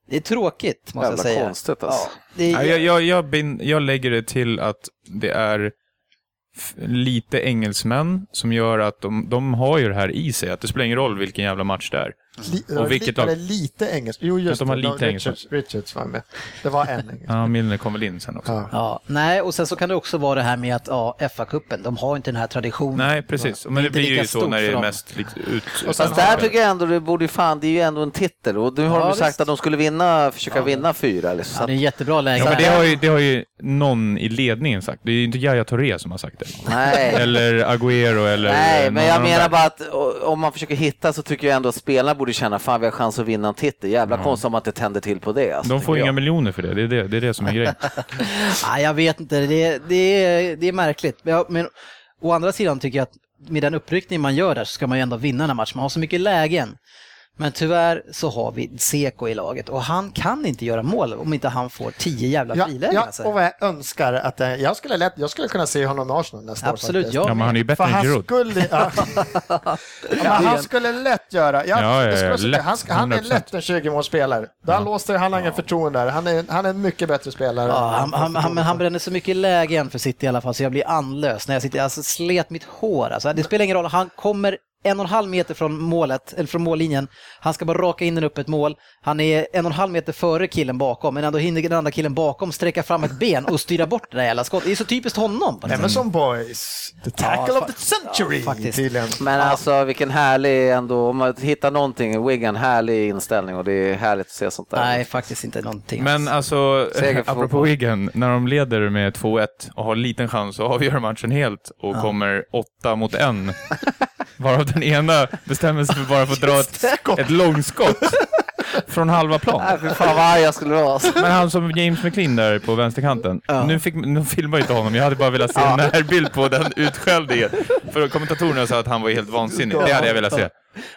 det är tråkigt måste Jävla jag säga. konstigt, alltså. Ja, är, jag, jag, jag, bin, jag lägger det till att det är lite engelsmän som gör att de, de har ju det här i sig, att det spelar ingen roll vilken jävla match det är. Li, Och vilket eller lag? lite engelskt. Jo, just de har det. lite Richards, Richards var med. Det var en engelsk. Ja, Milner kom väl in sen också. Ja. ja, nej, och sen så kan det också vara det här med att ja, FA-cupen, de har inte den här traditionen. Nej, precis. Men det inte blir ju så stort när det för är dem. mest liksom, ut... Fast där tycker jag ändå det borde ju fan, det är ju ändå en titel och nu har Ja, de ju sagt visst. att de skulle vinna, försöka vinna fyra. Liksom. Så Ja, det är en jättebra läge. Ja, men det har, ju, det har ju någon i ledningen sagt. Det är ju inte Yahya Touré som har sagt det. nej. Eller Agüero eller... Nej, men jag de menar bara att om man försöker hitta så tycker jag ändå att spelarna borde känna fan vi har chans att vinna en titel. Jävla konstigt om att det tänder till på det. Alltså, De får inga jag. miljoner för det. Det är det, det, är det som är grejen. Nej, jag vet inte, det, det, är, det är märkligt. Ja, men å andra sidan tycker jag att med den uppryckning man gör där så ska man ju ändå vinna den här matchen. Man har så mycket lägen. Men tyvärr så har vi Seko i laget och han kan inte göra mål om inte han får tio jävla Ja, frilägen. ja, alltså. och vad jag önskar att jag, skulle lätt, jag skulle kunna se honom i Arsenal nästa Absolut, år. jag Ja, men han är ju bättre än han Giroud. skulle, ja. ja, men han skulle lätt göra, ja, Ja, ja, ja, lätt, han, han är 100%. lätt en 20-målsspelare. Där han låser, han har ingen förtroende där. Han är, han är en mycket bättre spelare. Ja, han, han, han, men han bränner så mycket lägen för City i alla fall så jag blir andlös när jag sitter, alltså slet mitt hår. Alltså, det spelar ingen roll, han kommer en och en halv meter från målet, eller från mållinjen. Han ska bara raka in den upp ett mål. Han är en och en halv meter före killen bakom, men ändå hinner den andra killen bakom sträcka fram ett ben och styra bort det där jävla skottet. Det är så typiskt honom. Emerson Boys, the tackle Ja, of the century ja, faktiskt. tydligen. Men alltså vilken härlig ändå, om man hittar någonting, Wigan, härlig inställning och det är härligt att se sånt där. Nej, faktiskt inte någonting. Men alltså, apropå. Wigan, när de leder med 2-1 och har liten chans att avgöra matchen helt och kommer åtta mot en, varav den ena bestämmer sig för bara för att dra ett, ett långskott från halva plan. Nej, fy fan vad arg jag skulle vara. Men han som James McLean där på vänsterkanten, nu, fick, nu filmar jag inte honom, jag hade bara velat se en närbild på den utskällningen. För kommentatorerna sa att han var helt vansinnig, det hade jag velat se.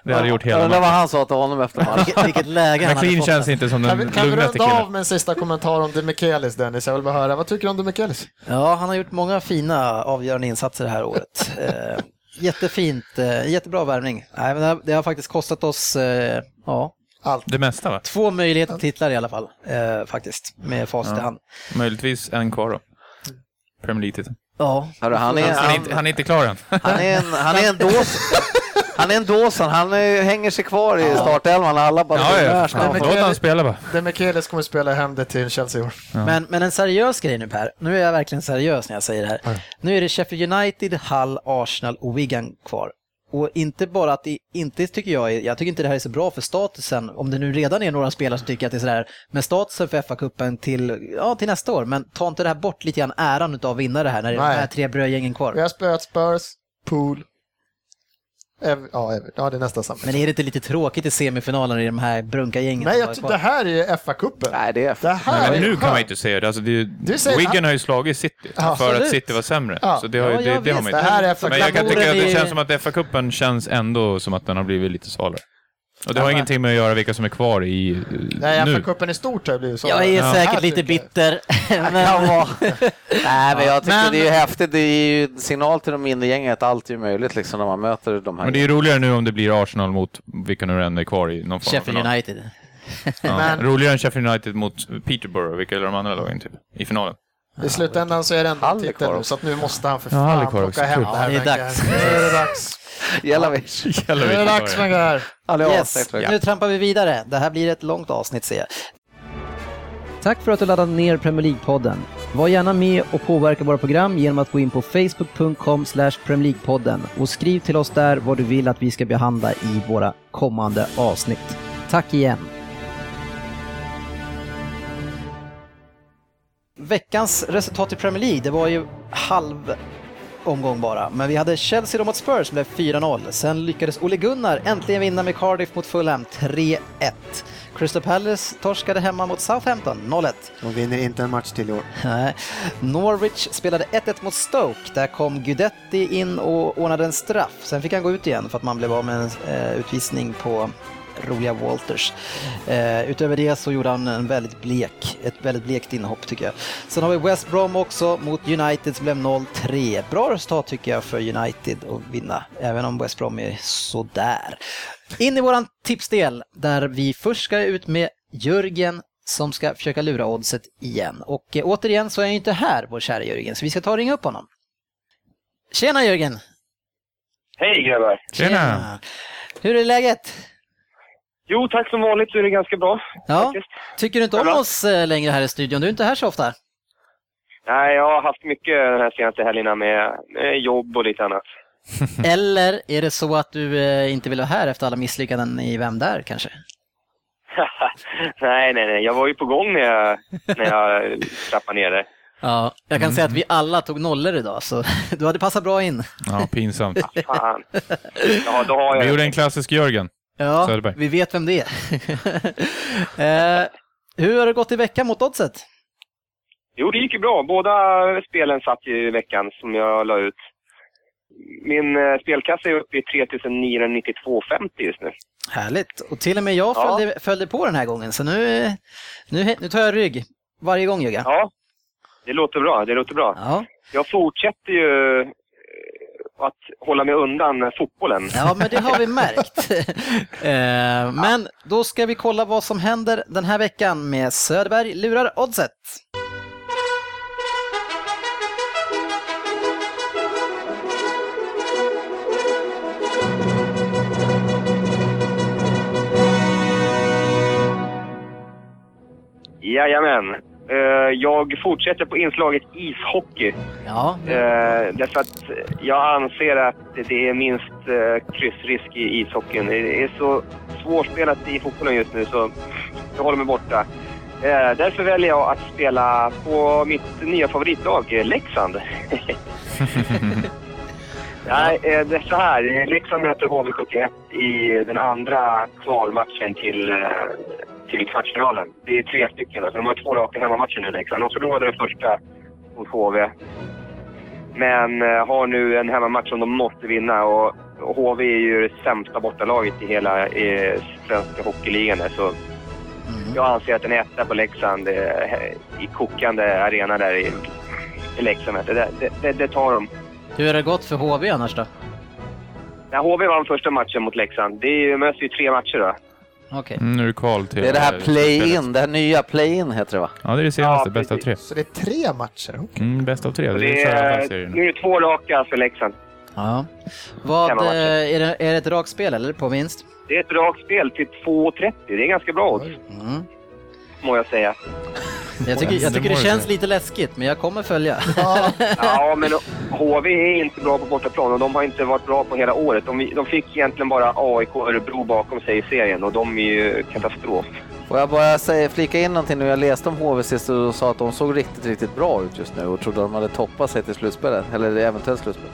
Det hade gjort hela undrar vad han sa till honom efter matchen. vilket, vilket läge han hade McLean fått. känns alltså. inte som Kan den vi, kan vi lugnaste runda av killen. med en sista kommentar om De Michelis, Dennis? Jag vill bara höra, vad tycker du om De Michelis? Ja, han har gjort många fina avgörande insatser det här året. Eh, jättefint, eh, jättebra värvning. Nej, men det, har, faktiskt kostat oss eh, ja, Allt. Det mesta va? två möjligheter till titlar i alla fall, eh, faktiskt, med facit i Ja. hand. Möjligtvis en kvar då. Premier League-titeln. Ja, Hörru, han, är, Han är han, inte, han är inte klar än. han är en, han är en dås. Han är en dåsan, han är, hänger sig kvar i startelvan. Alla bara Ja, ja. men- Låt han spela bara. De Michelis kommer spela hem det till Chelsea i år. Men, men en seriös grej nu Per, nu är jag verkligen seriös när jag säger det här. Nu är det Sheffield United, Hull, Arsenal och Wigan kvar. Och inte bara att det inte tycker jag, är- jag tycker inte det här är så bra för statusen, om det nu redan är några spelare som tycker att det är sådär, men statusen för FA-cupen till, ja, till nästa år, men ta inte det här bort lite grann äran utav att vinna det här när det är de här tre brödgängen Vi kvar. har spöat Spurs, Pool, Ev- ja, Ever- ja, det är nästan samma. Men är det inte lite tråkigt i semifinalen i de här brunka-gängen? Nej, som jag, det här är FA-cupen. Nej, det är Det här Nej, men är nu kan man ju inte säga det. Alltså, det Du säger- Wigan har ju slagit City Ja, för absolut. att City var sämre. Ja. Så det, har, ju- Ja, det, jag det har man Det inte. här är FA Men jag kan tycka att det känns som att FA-cupen känns ändå som att den har blivit lite svalare. Och det har Ja, ingenting med att göra vilka som är kvar i eh, Nej, nu. FA-cupen i stort har blivit så. Jag är Ja. säkert lite bitter. men. Nej, men jag tycker Men- det är ju häftigt. Det är ju signal till de mindre gängen att allt är möjligt liksom när man möter de här. Men det är ju roligare nu om det blir Arsenal mot vilka nu än är kvar i någon form Sheffield. United. Ja. Men- Roligare än Sheffield United mot Peterborough, vilka är de andra lagen typ, i finalen. I slutändan så är det ändå en Hall är titel kvar nu, också. så att nu måste han för Ja, fan kvar plocka också. hem det här. Ja, det är dags. Nu är det dags. Jelavic. Nu är det dags Wenger. Alldeles Yes, nu trampar vi vidare. Det här blir ett långt avsnitt ser jag. Tack för att du laddade ner Premier League-podden. Var gärna med och påverka våra program genom att gå in på facebook.com League-podden och skriv till oss där vad du vill att vi ska behandla i våra kommande avsnitt. Tack igen! Veckans resultat i Premier League, det var ju halv omgång bara. Men vi hade Chelsea då mot Spurs, blev 4-0. Sen lyckades Ole Gunnar äntligen vinna med Cardiff mot Fulham, 3-1. Crystal Palace torskade hemma mot Southampton, 0-1. De vinner inte en match till i år. Nej. Norwich spelade 1-1 mot Stoke. Där kom Gudetti in och ordnade en straff. Sen fick han gå ut igen för att man blev av med en eh, utvisning på roliga Walters. Eh, utöver det så gjorde han en väldigt blek, ett väldigt blekt inhopp tycker jag. Sen har vi West Brom också mot United som blev 0-3. Bra resultat tycker jag för United att vinna, även om West Brom är sådär. In i våran tipsdel där vi först ska ut med Jörgen som ska försöka lura oddset igen. Och eh, återigen så är han ju inte här, vår kära Jörgen, så vi ska ta och ringa upp honom. Tjena Jörgen! Hej grabbar! Tjena! Hur är läget? Jo, tack som vanligt så är det ganska bra. Ja, faktiskt. tycker du inte om oss eh, längre här i studion? Du är inte här så ofta. Nej, jag har haft mycket den här senaste helgerna med, med jobb och lite annat. Eller är det så att du eh, inte vill vara här efter alla misslyckanden i Vem där kanske? nej, nej, nej. Jag var ju på gång när jag, när jag trappade ner det. Ja, jag kan säga att vi alla tog nollor idag, så du hade passat bra in. Ja, pinsamt. Fan. Ja, då har Vi jag... gjorde en klassisk Jörgen. Ja, Söderberg. vi vet vem det är. eh, hur har det gått i veckan mot oddset? Jo, det gick ju bra. Båda spelen satt ju i veckan som jag la ut. min eh, spelkassa är uppe i 3992,50 just nu. Härligt. Och till och med jag Ja. följde, följde på den här gången, så nu, nu, nu tar jag rygg varje gång Jugga. Ja, det låter bra. Det låter bra. Ja. Jag fortsätter ju att hålla mig undan fotbollen. Ja, men det har vi märkt. Eh, Men då ska vi kolla vad som händer den här veckan med Söderberg lurar oddset. Jajamän. Eh, Jag fortsätter på inslaget ishockey. Ja, Eh, därför att jag anser att det är minst eh, kryssrisk i ishockeyn. Det är så svårspelat i fotbollen just nu så jag håller mig borta. Därför väljer jag att spela på mitt nya favoritlag, Leksand. Nej, det är så här. Leksand möter HV71 i den andra kvalmatchen till, till kvartsfinalen. Det är tre stycken. Alltså, de har två raka hemmamatcher nu, Leksand. De förlorade den första mot HV. Men eh, har nu en hemmamatch som de måste vinna. Och, och HV är ju det sämsta bortalaget i hela eh, svenska hockeyligan. Så Mm. jag anser att en etta på Leksand eh, i kokande arena där i, i Leksand. Det, det, det, det tar de. hur har det gått för HV annars då? När HV vann första matchen mot Leksand, det mest ju tre matcher då. Okej. Nu är det kval till... Det är det här eh, play-in, det här nya play-in heter det va? Ja, det är det senaste. Ja, bäst av precis. tre. Så det är tre matcher? Okej. Mm, bäst av tre. Det det är så är, nu är det två raka för Leksand. Ja. Vad, eh, är, det, är det ett dragspel eller på vinst? Det är ett rakt spel till 2,30. Det är ganska bra odds, Mm. Må jag säga. Jag tycker, jag Det tycker det känns lite läskigt, men jag kommer följa. Ja, Ja, men HV är inte bra på bortaplan och de har inte varit bra på hela året. De, de fick egentligen bara AIK och Örebro bakom sig i serien och de är ju katastrof. Får jag bara säga, flika in någonting nu? Jag läste om HV sist och sa att de såg riktigt, riktigt bra ut just nu och trodde de hade toppat sig till slutspelet, eller eventuellt slutspel.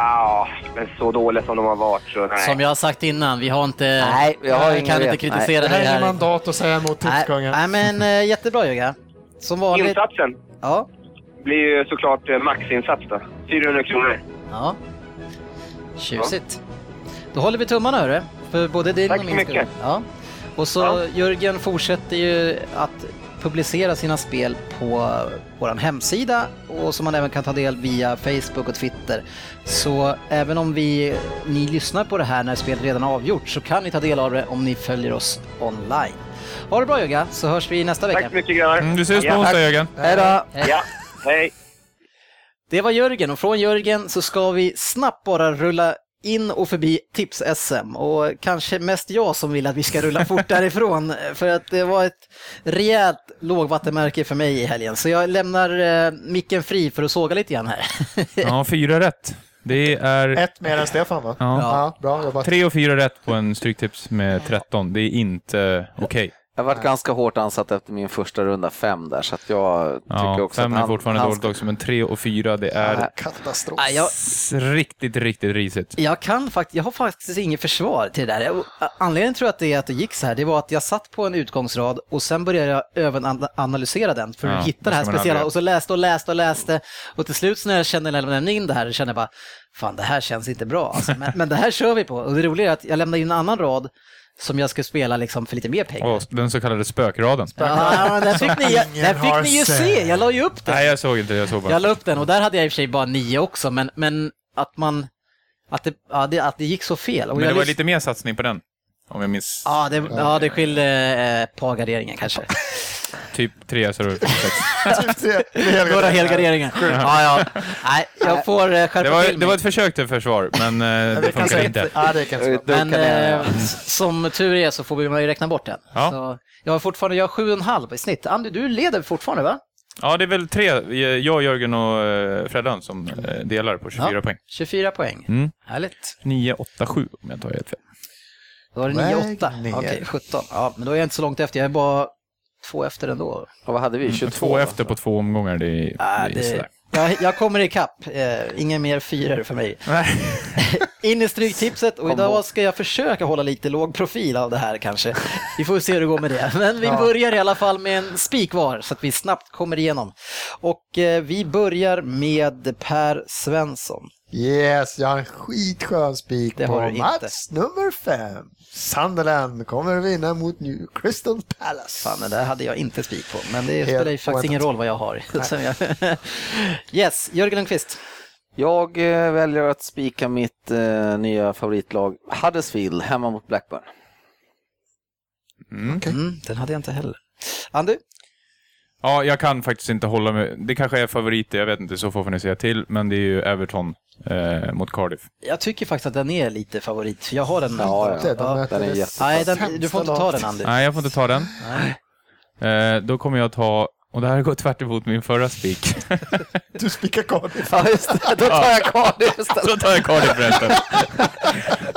Ja, men så dåliga som de har varit så nej. Som jag har sagt innan, vi har inte... Nej, jag har vi kan inte vet. kritisera det här dig är här. mandat att säga emot Nej, tipskungen. nej, men eh, jättebra Jugga. Som vanligt. Insatsen Ja. blir ju såklart eh, maxinsats då. 400 kronor. Ja. Tjusigt. Då håller vi tummarna hörru, för både din Tack och så min mycket. skull. Ja. Och så Ja. Jörgen fortsätter ju att publicera sina spel på vår hemsida och som man även kan ta del via Facebook och Twitter. Så även om vi, ni lyssnar på det här när spelet redan är avgjort så kan ni ta del av det om ni följer oss online. Ha det bra Jörgen, så hörs vi nästa vecka. Tack så mycket grabbar. Mm, du ses på Ja, onsdag. Jörgen. Hej då! Ja, hej. Det var Jörgen och från Jörgen så ska vi snabbt bara rulla in och förbi Tips-SM och kanske mest jag som vill att vi ska rulla fort därifrån för att det var ett rejält lågvattenmärke för mig i helgen så jag lämnar eh, micken fri för att såga lite grann här. Ja, fyra rätt. Det är Ett mer än Stefan va? Ja. Ja, bra jobbat. tre och fyra rätt på en Stryktips med 13. Det är inte okej. Jag har varit ganska hårt ansatt efter min första runda fem där, så att jag tycker Ja, också fem att är han, fortfarande han dåligt också, men tre och fyra, det är. Katastrof. Jag, riktigt, riktigt risigt. jag kan faktiskt, jag har faktiskt inget försvar till det där. Jag- Anledningen tror jag att det är att det gick så här, det var att jag satt på en utgångsrad och sen började jag överanalysera den för att Ja, hitta det här speciella och så läste och läste och läste och till slut när jag kände när jag lämnade in det här, kände jag bara, fan det här känns inte bra alltså. men, men det här kör vi på. Och det roliga är att jag lämnade in en annan rad som jag ska spela liksom för lite mer pengar. Och den så kallade spökraden. Ja, men där fick ni, Ingen där fick ni ju se, jag la ju upp den. Nej, jag såg inte det. Jag såg bara. Jag la upp den och där hade jag i och för sig bara nio också, men, men att man, att det, ja, det, att det gick så fel. Och Men det var lite mer satsning på den. Om jag minns. Ja, det, ja, det skilde eh, ett par garderingar kanske. Typ tre så var sex. Några helgarderingar. Ja, ja. Nej, jag får eh, skärpa Det var, till det mig. var ett försök till försvar, men eh, det funkar inte. Ja, det kan inte Men eh, som tur är så får vi man ju räkna bort den. Ja. Så jag har fortfarande, jag har sju och en halv i snitt. Andy, du leder fortfarande va? Ja, det är väl tre, jag, Jörgen och eh, Freddan som eh, delar på 24 Ja. poäng. 24 poäng. Mm. Härligt. 9, 8, 7 om jag inte har helt fel. Då var det Väg 9-8. ner. Okej, 17. Ja, men då är jag inte så långt efter. Jag är bara två efter ändå. Och vad hade vi? 22? Två va? efter på två omgångar, det är, Ah, det är jag, jag kommer ikapp. Eh, inga mer fyror för mig. In i stryktipset och idag ska jag försöka hålla lite låg profil av det här kanske. Vi får se hur det går med det. Men vi Ja. börjar i alla fall med en spik var så att vi snabbt kommer igenom. Och eh, vi börjar med Per Svensson. Yes, jag har en skitskön spik på. Mats nummer fem. Sunderland kommer att vinna mot New Crystal Palace. Fan, det där hade jag inte spik på, men det Helt spelar ju faktiskt ingen roll vad jag har. Yes, Jörgen Lundqvist. Jag eh, väljer att spika mitt eh, nya favoritlag Huddersfield hemma mot Blackburn. Mm. Mm, den hade jag inte heller. Andy? Ja, jag kan faktiskt inte hålla med. Det kanske är favoriter, jag vet inte, så får ni säga till. Men det är ju Everton eh, mot Cardiff. Jag tycker faktiskt att den är lite favorit, för jag har den. Ja, ja. Möter den är Nej, den, du får inte ta den Andy. Nej, jag får inte ta den. Nej. Eh, då kommer jag ta, och det här går tvärt emot min förra spik. Du spikar Cardiff. Ja, just det. Då tar jag Cardiff istället. Då tar jag Cardiff förresten.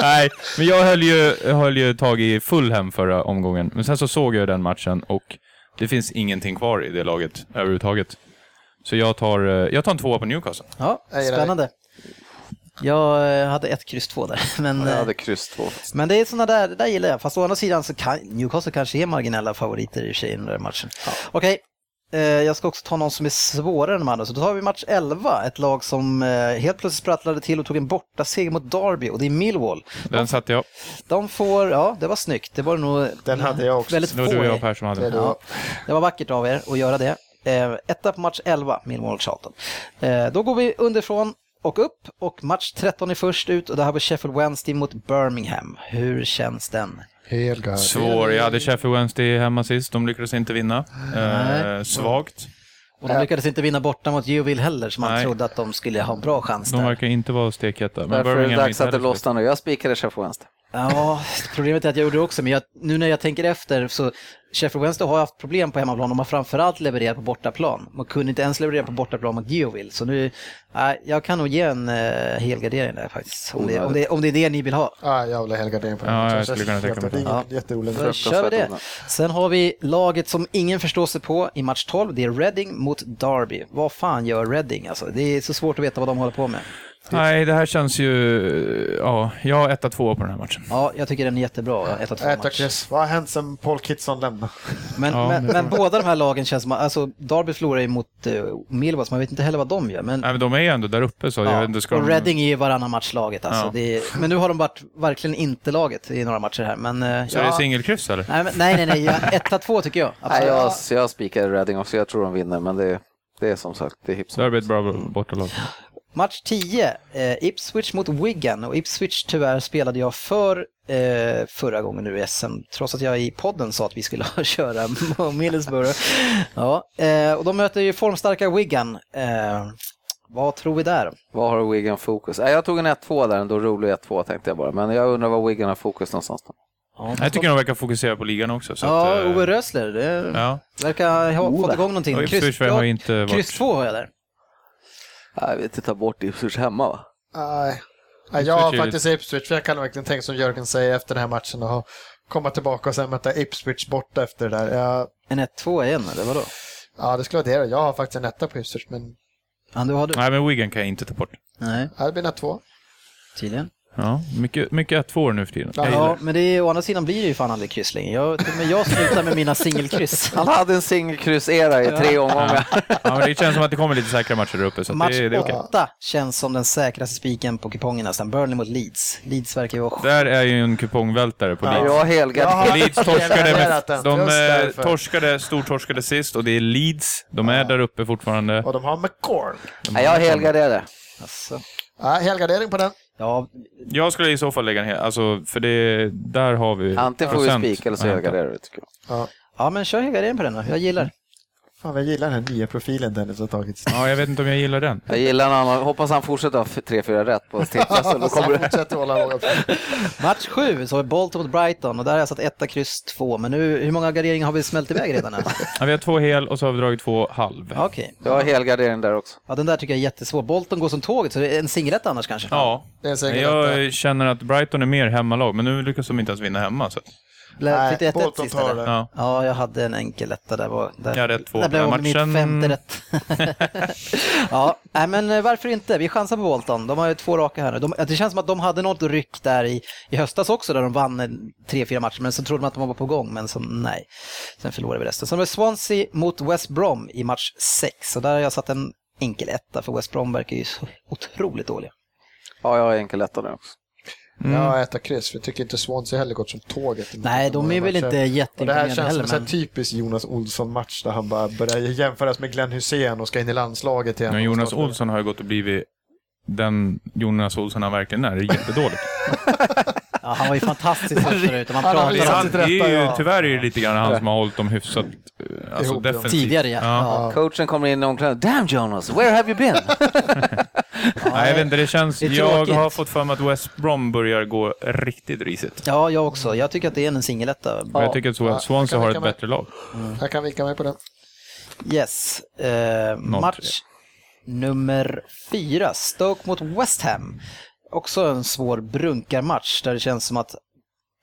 Nej, men jag höll ju, jag höll ju tag i Fulham förra omgången. Men sen så såg jag den matchen och det finns ingenting kvar i det laget överhuvudtaget. Så jag tar, eh, jag tar en tvåa på Newcastle. Ja, spännande. Jag eh, hade ett kryss två där, men, Jag eh, hade kryss två. men det är sådana där, det där gillar jag. Fast å andra sidan så kan Newcastle kanske är marginella favoriter i och i den där matchen. Okej, eh, jag ska också ta någon som är svårare än de andra. Så då tar vi match 11, ett lag som helt plötsligt sprattlade till och tog en bortaseger mot Derby och det är Millwall. Den satte jag. De får, ja det var snyggt, det var nog Den hade jag också. väldigt Det var du och få jag Per som hade Det. Ja, det var vackert av er att göra det. Eh, etta på match 11, Millwall Charlton. Eh, då går vi underifrån och upp och match 13 är först ut och det här var Sheffield Wednesday mot Birmingham. Hur känns den? Helgard. Svår. Jag hade Sheffield Wednesday hemma sist. De lyckades inte vinna. Eh, svagt. Och de lyckades inte vinna borta mot Geoville heller som man Nej. trodde att de skulle ha en bra chans De där. verkar inte vara stekheta. Men Därför är det Birmingham är dags inte att det heller lossnar nu. Jag spikade Sheffield Wednesday. Ja, problemet är att jag gjorde det också, men jag, nu när jag tänker efter så Sheffield Wednesday har haft problem på hemmaplan. De har framförallt levererat på bortaplan. De kunde inte ens leverera på bortaplan mot Geoville. Så nu, nej, jag kan nog ge en uh, helgardering där faktiskt. Om det, om, det, om det är det ni vill ha. Ja, jävla helgardering på den. Ja, jag skulle kunna tänka mig Det jätterolig. Då kör vi det. Sen har vi laget som ingen förstår sig på i match 12. Det är Reading mot Derby. Vad fan gör Reading alltså? Det är så svårt att veta vad de håller på med. Nej, det här känns ju... Ja, jag har etta, tvåa på den här matchen. Ja, jag tycker den är jättebra. 1 2 Äta match. Vad har hänt sen Paul Kitson lämnade? Men, Ja, men, men båda de här lagen känns som, alltså Derby förlorar ju mot uh, Millwall, man vet inte heller vad de gör. Men, Nej, men de är ju ändå där uppe, så jag ja, inte, ska och de... Reading är ju varannan match-laget alltså. Ja. Det är, men nu har de varit verkligen inte laget i några matcher här. Men, eh, Så är det singelkryss eller? nej, men, nej, nej, nej, ja, 1-2 tycker jag. Nej, jag, jag spikade Reading också. Jag tror de vinner, men det, det är som sagt, det är hipp som Derby är ett bra bortalag. Match 10, eh, Ipswich mot Wigan. Och Ipswich tyvärr spelade jag för eh, förra gången nu i SM, trots att jag i podden sa att vi skulle köra Middlesbrough. Ja, eh, och de möter ju formstarka Wigan. Eh, vad tror vi där? Vad har Wigan fokus? Nej, jag tog en 1-2 där, ändå rolig 1-2 tänkte jag bara. Men jag undrar vad Wigan har fokus någonstans. Då. Ja, Jag tycker de verkar fokusera på ligan också. Så ja att, eh, Ove Rösler, det Ja, verkar ha fått igång någonting. kryss 2 har jag där. Nej, Jag vet inte, ta bort Ipswich hemma va? Nej. Nej, jag har faktiskt Ipswich, för jag kan verkligen tänka som Jörgen säger efter den här matchen och komma tillbaka och sen möta Ipswich borta efter det där. Jag, En 1-2 igen, eller vadå? ja, det skulle vara det. Jag har faktiskt en etta på Ipswich, men Ja, du har du? Nej, men Wigan kan jag inte ta bort. Nej, ja, det blir en två. tydligen. Ja, mycket, mycket 1-2 nu för tiden. Ja, Jag Ja, men det är, å andra sidan blir det ju fan aldrig kryss längre. Jag, med jag slutar med mina singelkryss. Han hade en singelkryss-era i tre omgångar. Ja, men det känns som att det kommer lite säkra matcher där uppe, så att Match det, det är okej. 8 känns som den säkraste spiken på kupongen nästan. Burnley mot Leeds. Leeds verkar ju. Där är ju en kupongvältare på Ja. Leeds. Jag helgarderar. Ja. Leeds torskade, med, Helgarderat de eh, torskade, stortorskade sist och det är Leeds. De är där uppe fortfarande. Och de har McCorn. Nej, jag helgarderar. Alltså, Ja, helgardering på den. Ja, Jag skulle i så fall lägga hel, alltså för det, där har vi Antingen får vi procent spika eller så helgarderar vi. tycker jag. Ja. ja, men kör helgardering på den då. Jag gillar. Fan, jag gillar den här nya profilen Dennis har tagit. Ja, jag vet inte om jag gillar den. Jag gillar en annan. Hoppas han fortsätter ha 3-4 rätt på. Så då kommer det. fortsätter hålla låga Match 7 så är Bolton mot Brighton och där har jag satt etta kryss 2. Men nu, hur många garderingar har vi smält iväg redan än? Ja, vi har två hel och så har vi dragit två halv. Okej. Jag har helgardering där också. Ja, den där tycker jag är jättesvår. Bolton går som tåget, så det är en singelett annars kanske? Ja, Det är säkert jag känner att Brighton är mer hemmalag, men nu lyckas de inte ens vinna hemma. Så. Nej, fick du ett rätt Bolton sist, tar eller? det. Ja. Ja, jag hade en enkel etta där. Var, där Jag hade ett två där blev den mitt matchen. femte rätt. ja, nej, men eh, varför inte? Vi chansar på Bolton. De har ju två raka här nu. De, det känns som att de hade något ryck där i, i höstas också, där de vann eh, tre, fyra matcher, men så trodde man att de var på gång, men så nej. Sen förlorade vi resten. Sen var det Swansea mot West Brom i match 6, och där har jag satt en enkel etta, för West Brom verkar ju så otroligt dåliga. Ja, jag har enkel etta nu också. Mm. Ja, äta kryss, för jag tycker inte Swansea heller gått som tåget. Nej, de är väl matcher. inte Och det här känns heller. som en Men... typisk Jonas Olsson-match där han bara börjar jämföras med Glenn Hussein och ska in i landslaget igen. Men Jonas Olsson har ju gått och blivit den Jonas Olsson han verkligen är. Det är jättedåligt. Ja, han var ju fantastisk förut. Man Han har pratar väl om satt Han, det är ju, ja. Tyvärr är det lite grann han som har hållit dem hyfsat eh, alltså defensivt. tidigare, ja. ja. Coachen kommer in i omklädningsrummet. Damn Jonas, where have you been? Nej, jag vet inte, det känns... Det jag har fått för mig att West Brom börjar gå riktigt risigt. Ja, jag också. Jag tycker att det är en singeletta. Och jag tycker att Ja, Swansea har ett mig. bättre lag. Jag kan vika mig på den. Yes. Eh, match nummer fyra. Stoke mot West Ham. Också en svår brunkarmatch där det känns som att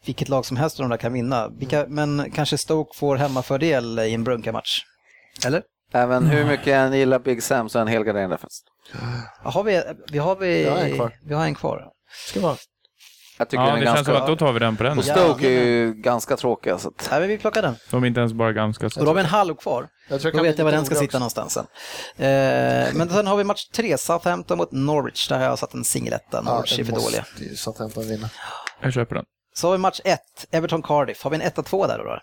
vilket lag som helst av de där kan vinna. Vilka, men kanske Stoke får hemmafördel i en brunkarmatch. Eller? Även hur mycket jag än gillar Big Sam så är han helgarderad faktiskt. Ja, Har vi, vi, har vi, Jag har en kvar. vi har en kvar. Ska vara. Jag tycker Ja, den det är känns ganska... som att då tar vi den på den. Och Stoke är ju ganska tråkiga. Så att... Nej, men vi plockar den. De är inte ens bara ganska... Och då har vi en halv kvar. Jag tror Då kan vet jag var den ska rolig sitta också. någonstans sen. Eh, men sen har vi match tre, Southampton mot Norwich. Där har jag satt en singeletta. Norwich är det för dåliga. Southampton vinna. Jag köper den. Så har vi match ett, Everton-Cardiff. Har vi en 1-2 där då?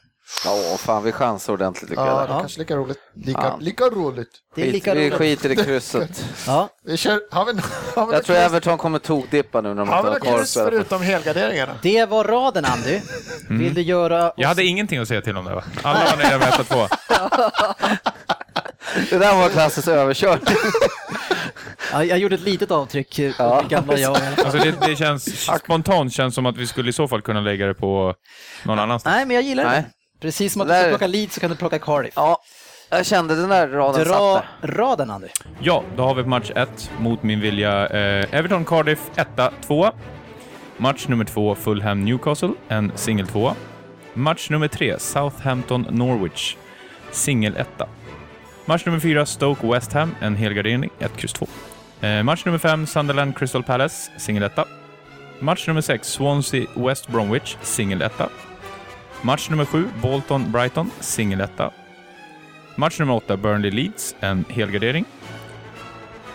Ja, fan vi chansar ordentligt tycker Ja, jag. det är kanske lika roligt. Lika, Ja. lika roligt. Det är Skit, lika vi roligt. skiter i krysset. Ja, Vi kör, har vi, har vi Jag tror kryss- Everton kommer tokdippa nu när de Har inte vi har något kvar kryss spelare. förutom helgarderingarna? det var raden Andy. Vill du göra... Jag hade ingenting att säga till om det va? Alla var nöjda med 1-2. Det där var klassiskt överkört. Ja, jag gjorde ett litet avtryck. eh, Ja. Gamla jag. Alltså det, det känns spontant känns som att vi skulle i så fall kunna lägga det på någon annanstans. Nej, men jag gillar det. Precis som att Det du ska där- plocka Leeds så kan du plocka Cardiff. Ja, jag kände den där raden Dra satt där. raden Andy. Ja, då har vi match 1 mot min vilja eh, Everton Cardiff 1-2. Match nummer 2 Fulham Newcastle, en singel 2. Match nummer 3 Southampton Norwich, singel 1. Match nummer 4 Stoke West Ham, en helgardering, 1 kryss 2. Eh, match nummer 5 Sunderland Crystal Palace, singel 1. Match nummer 6 Swansea West Bromwich, singel 1. Match nummer 7 Bolton Brighton, singeletta. Match nummer 8 Burnley Leeds, en helgardering.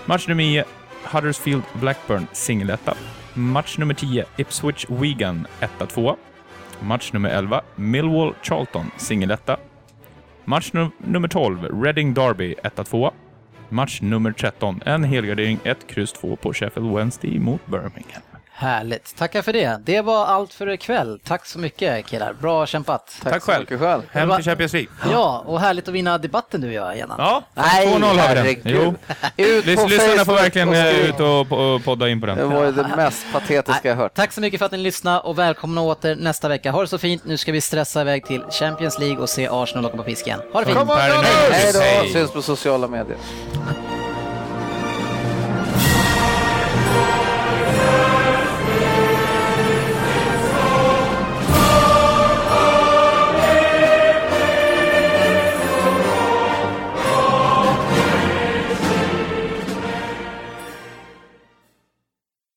Match nummer 9 Huddersfield Blackburn, singeletta. Match nummer 10 Ipswich Wigan, 1-2. Match nummer 11 Millwall Charlton, singeletta. Match num- nummer 12 Reading Derby, 1-2. Match nummer 13 en helgardering, 1 kryss 2 på Sheffield Wednesday mot Birmingham. Härligt. Tackar för det. Det var allt för ikväll. Tack så mycket killar. Bra kämpat. Tack, så själv. mycket själv. Hem till Champions League. Ja, och härligt att vinna debatten du och jag igen. Ja, Nej, 2-0 har vi den. Jo. Ut på Lys- Lyssnarna får verkligen och eh, ut och po- podda in på Det den. var ju det mest patetiska jag hört. Tack så mycket för att ni lyssnade och välkomna åter nästa vecka. Ha det så fint. Nu ska vi stressa iväg till Champions League och se Arsenal åka på pisken. Ha det fint! Kom Hej då, syns på sociala medier.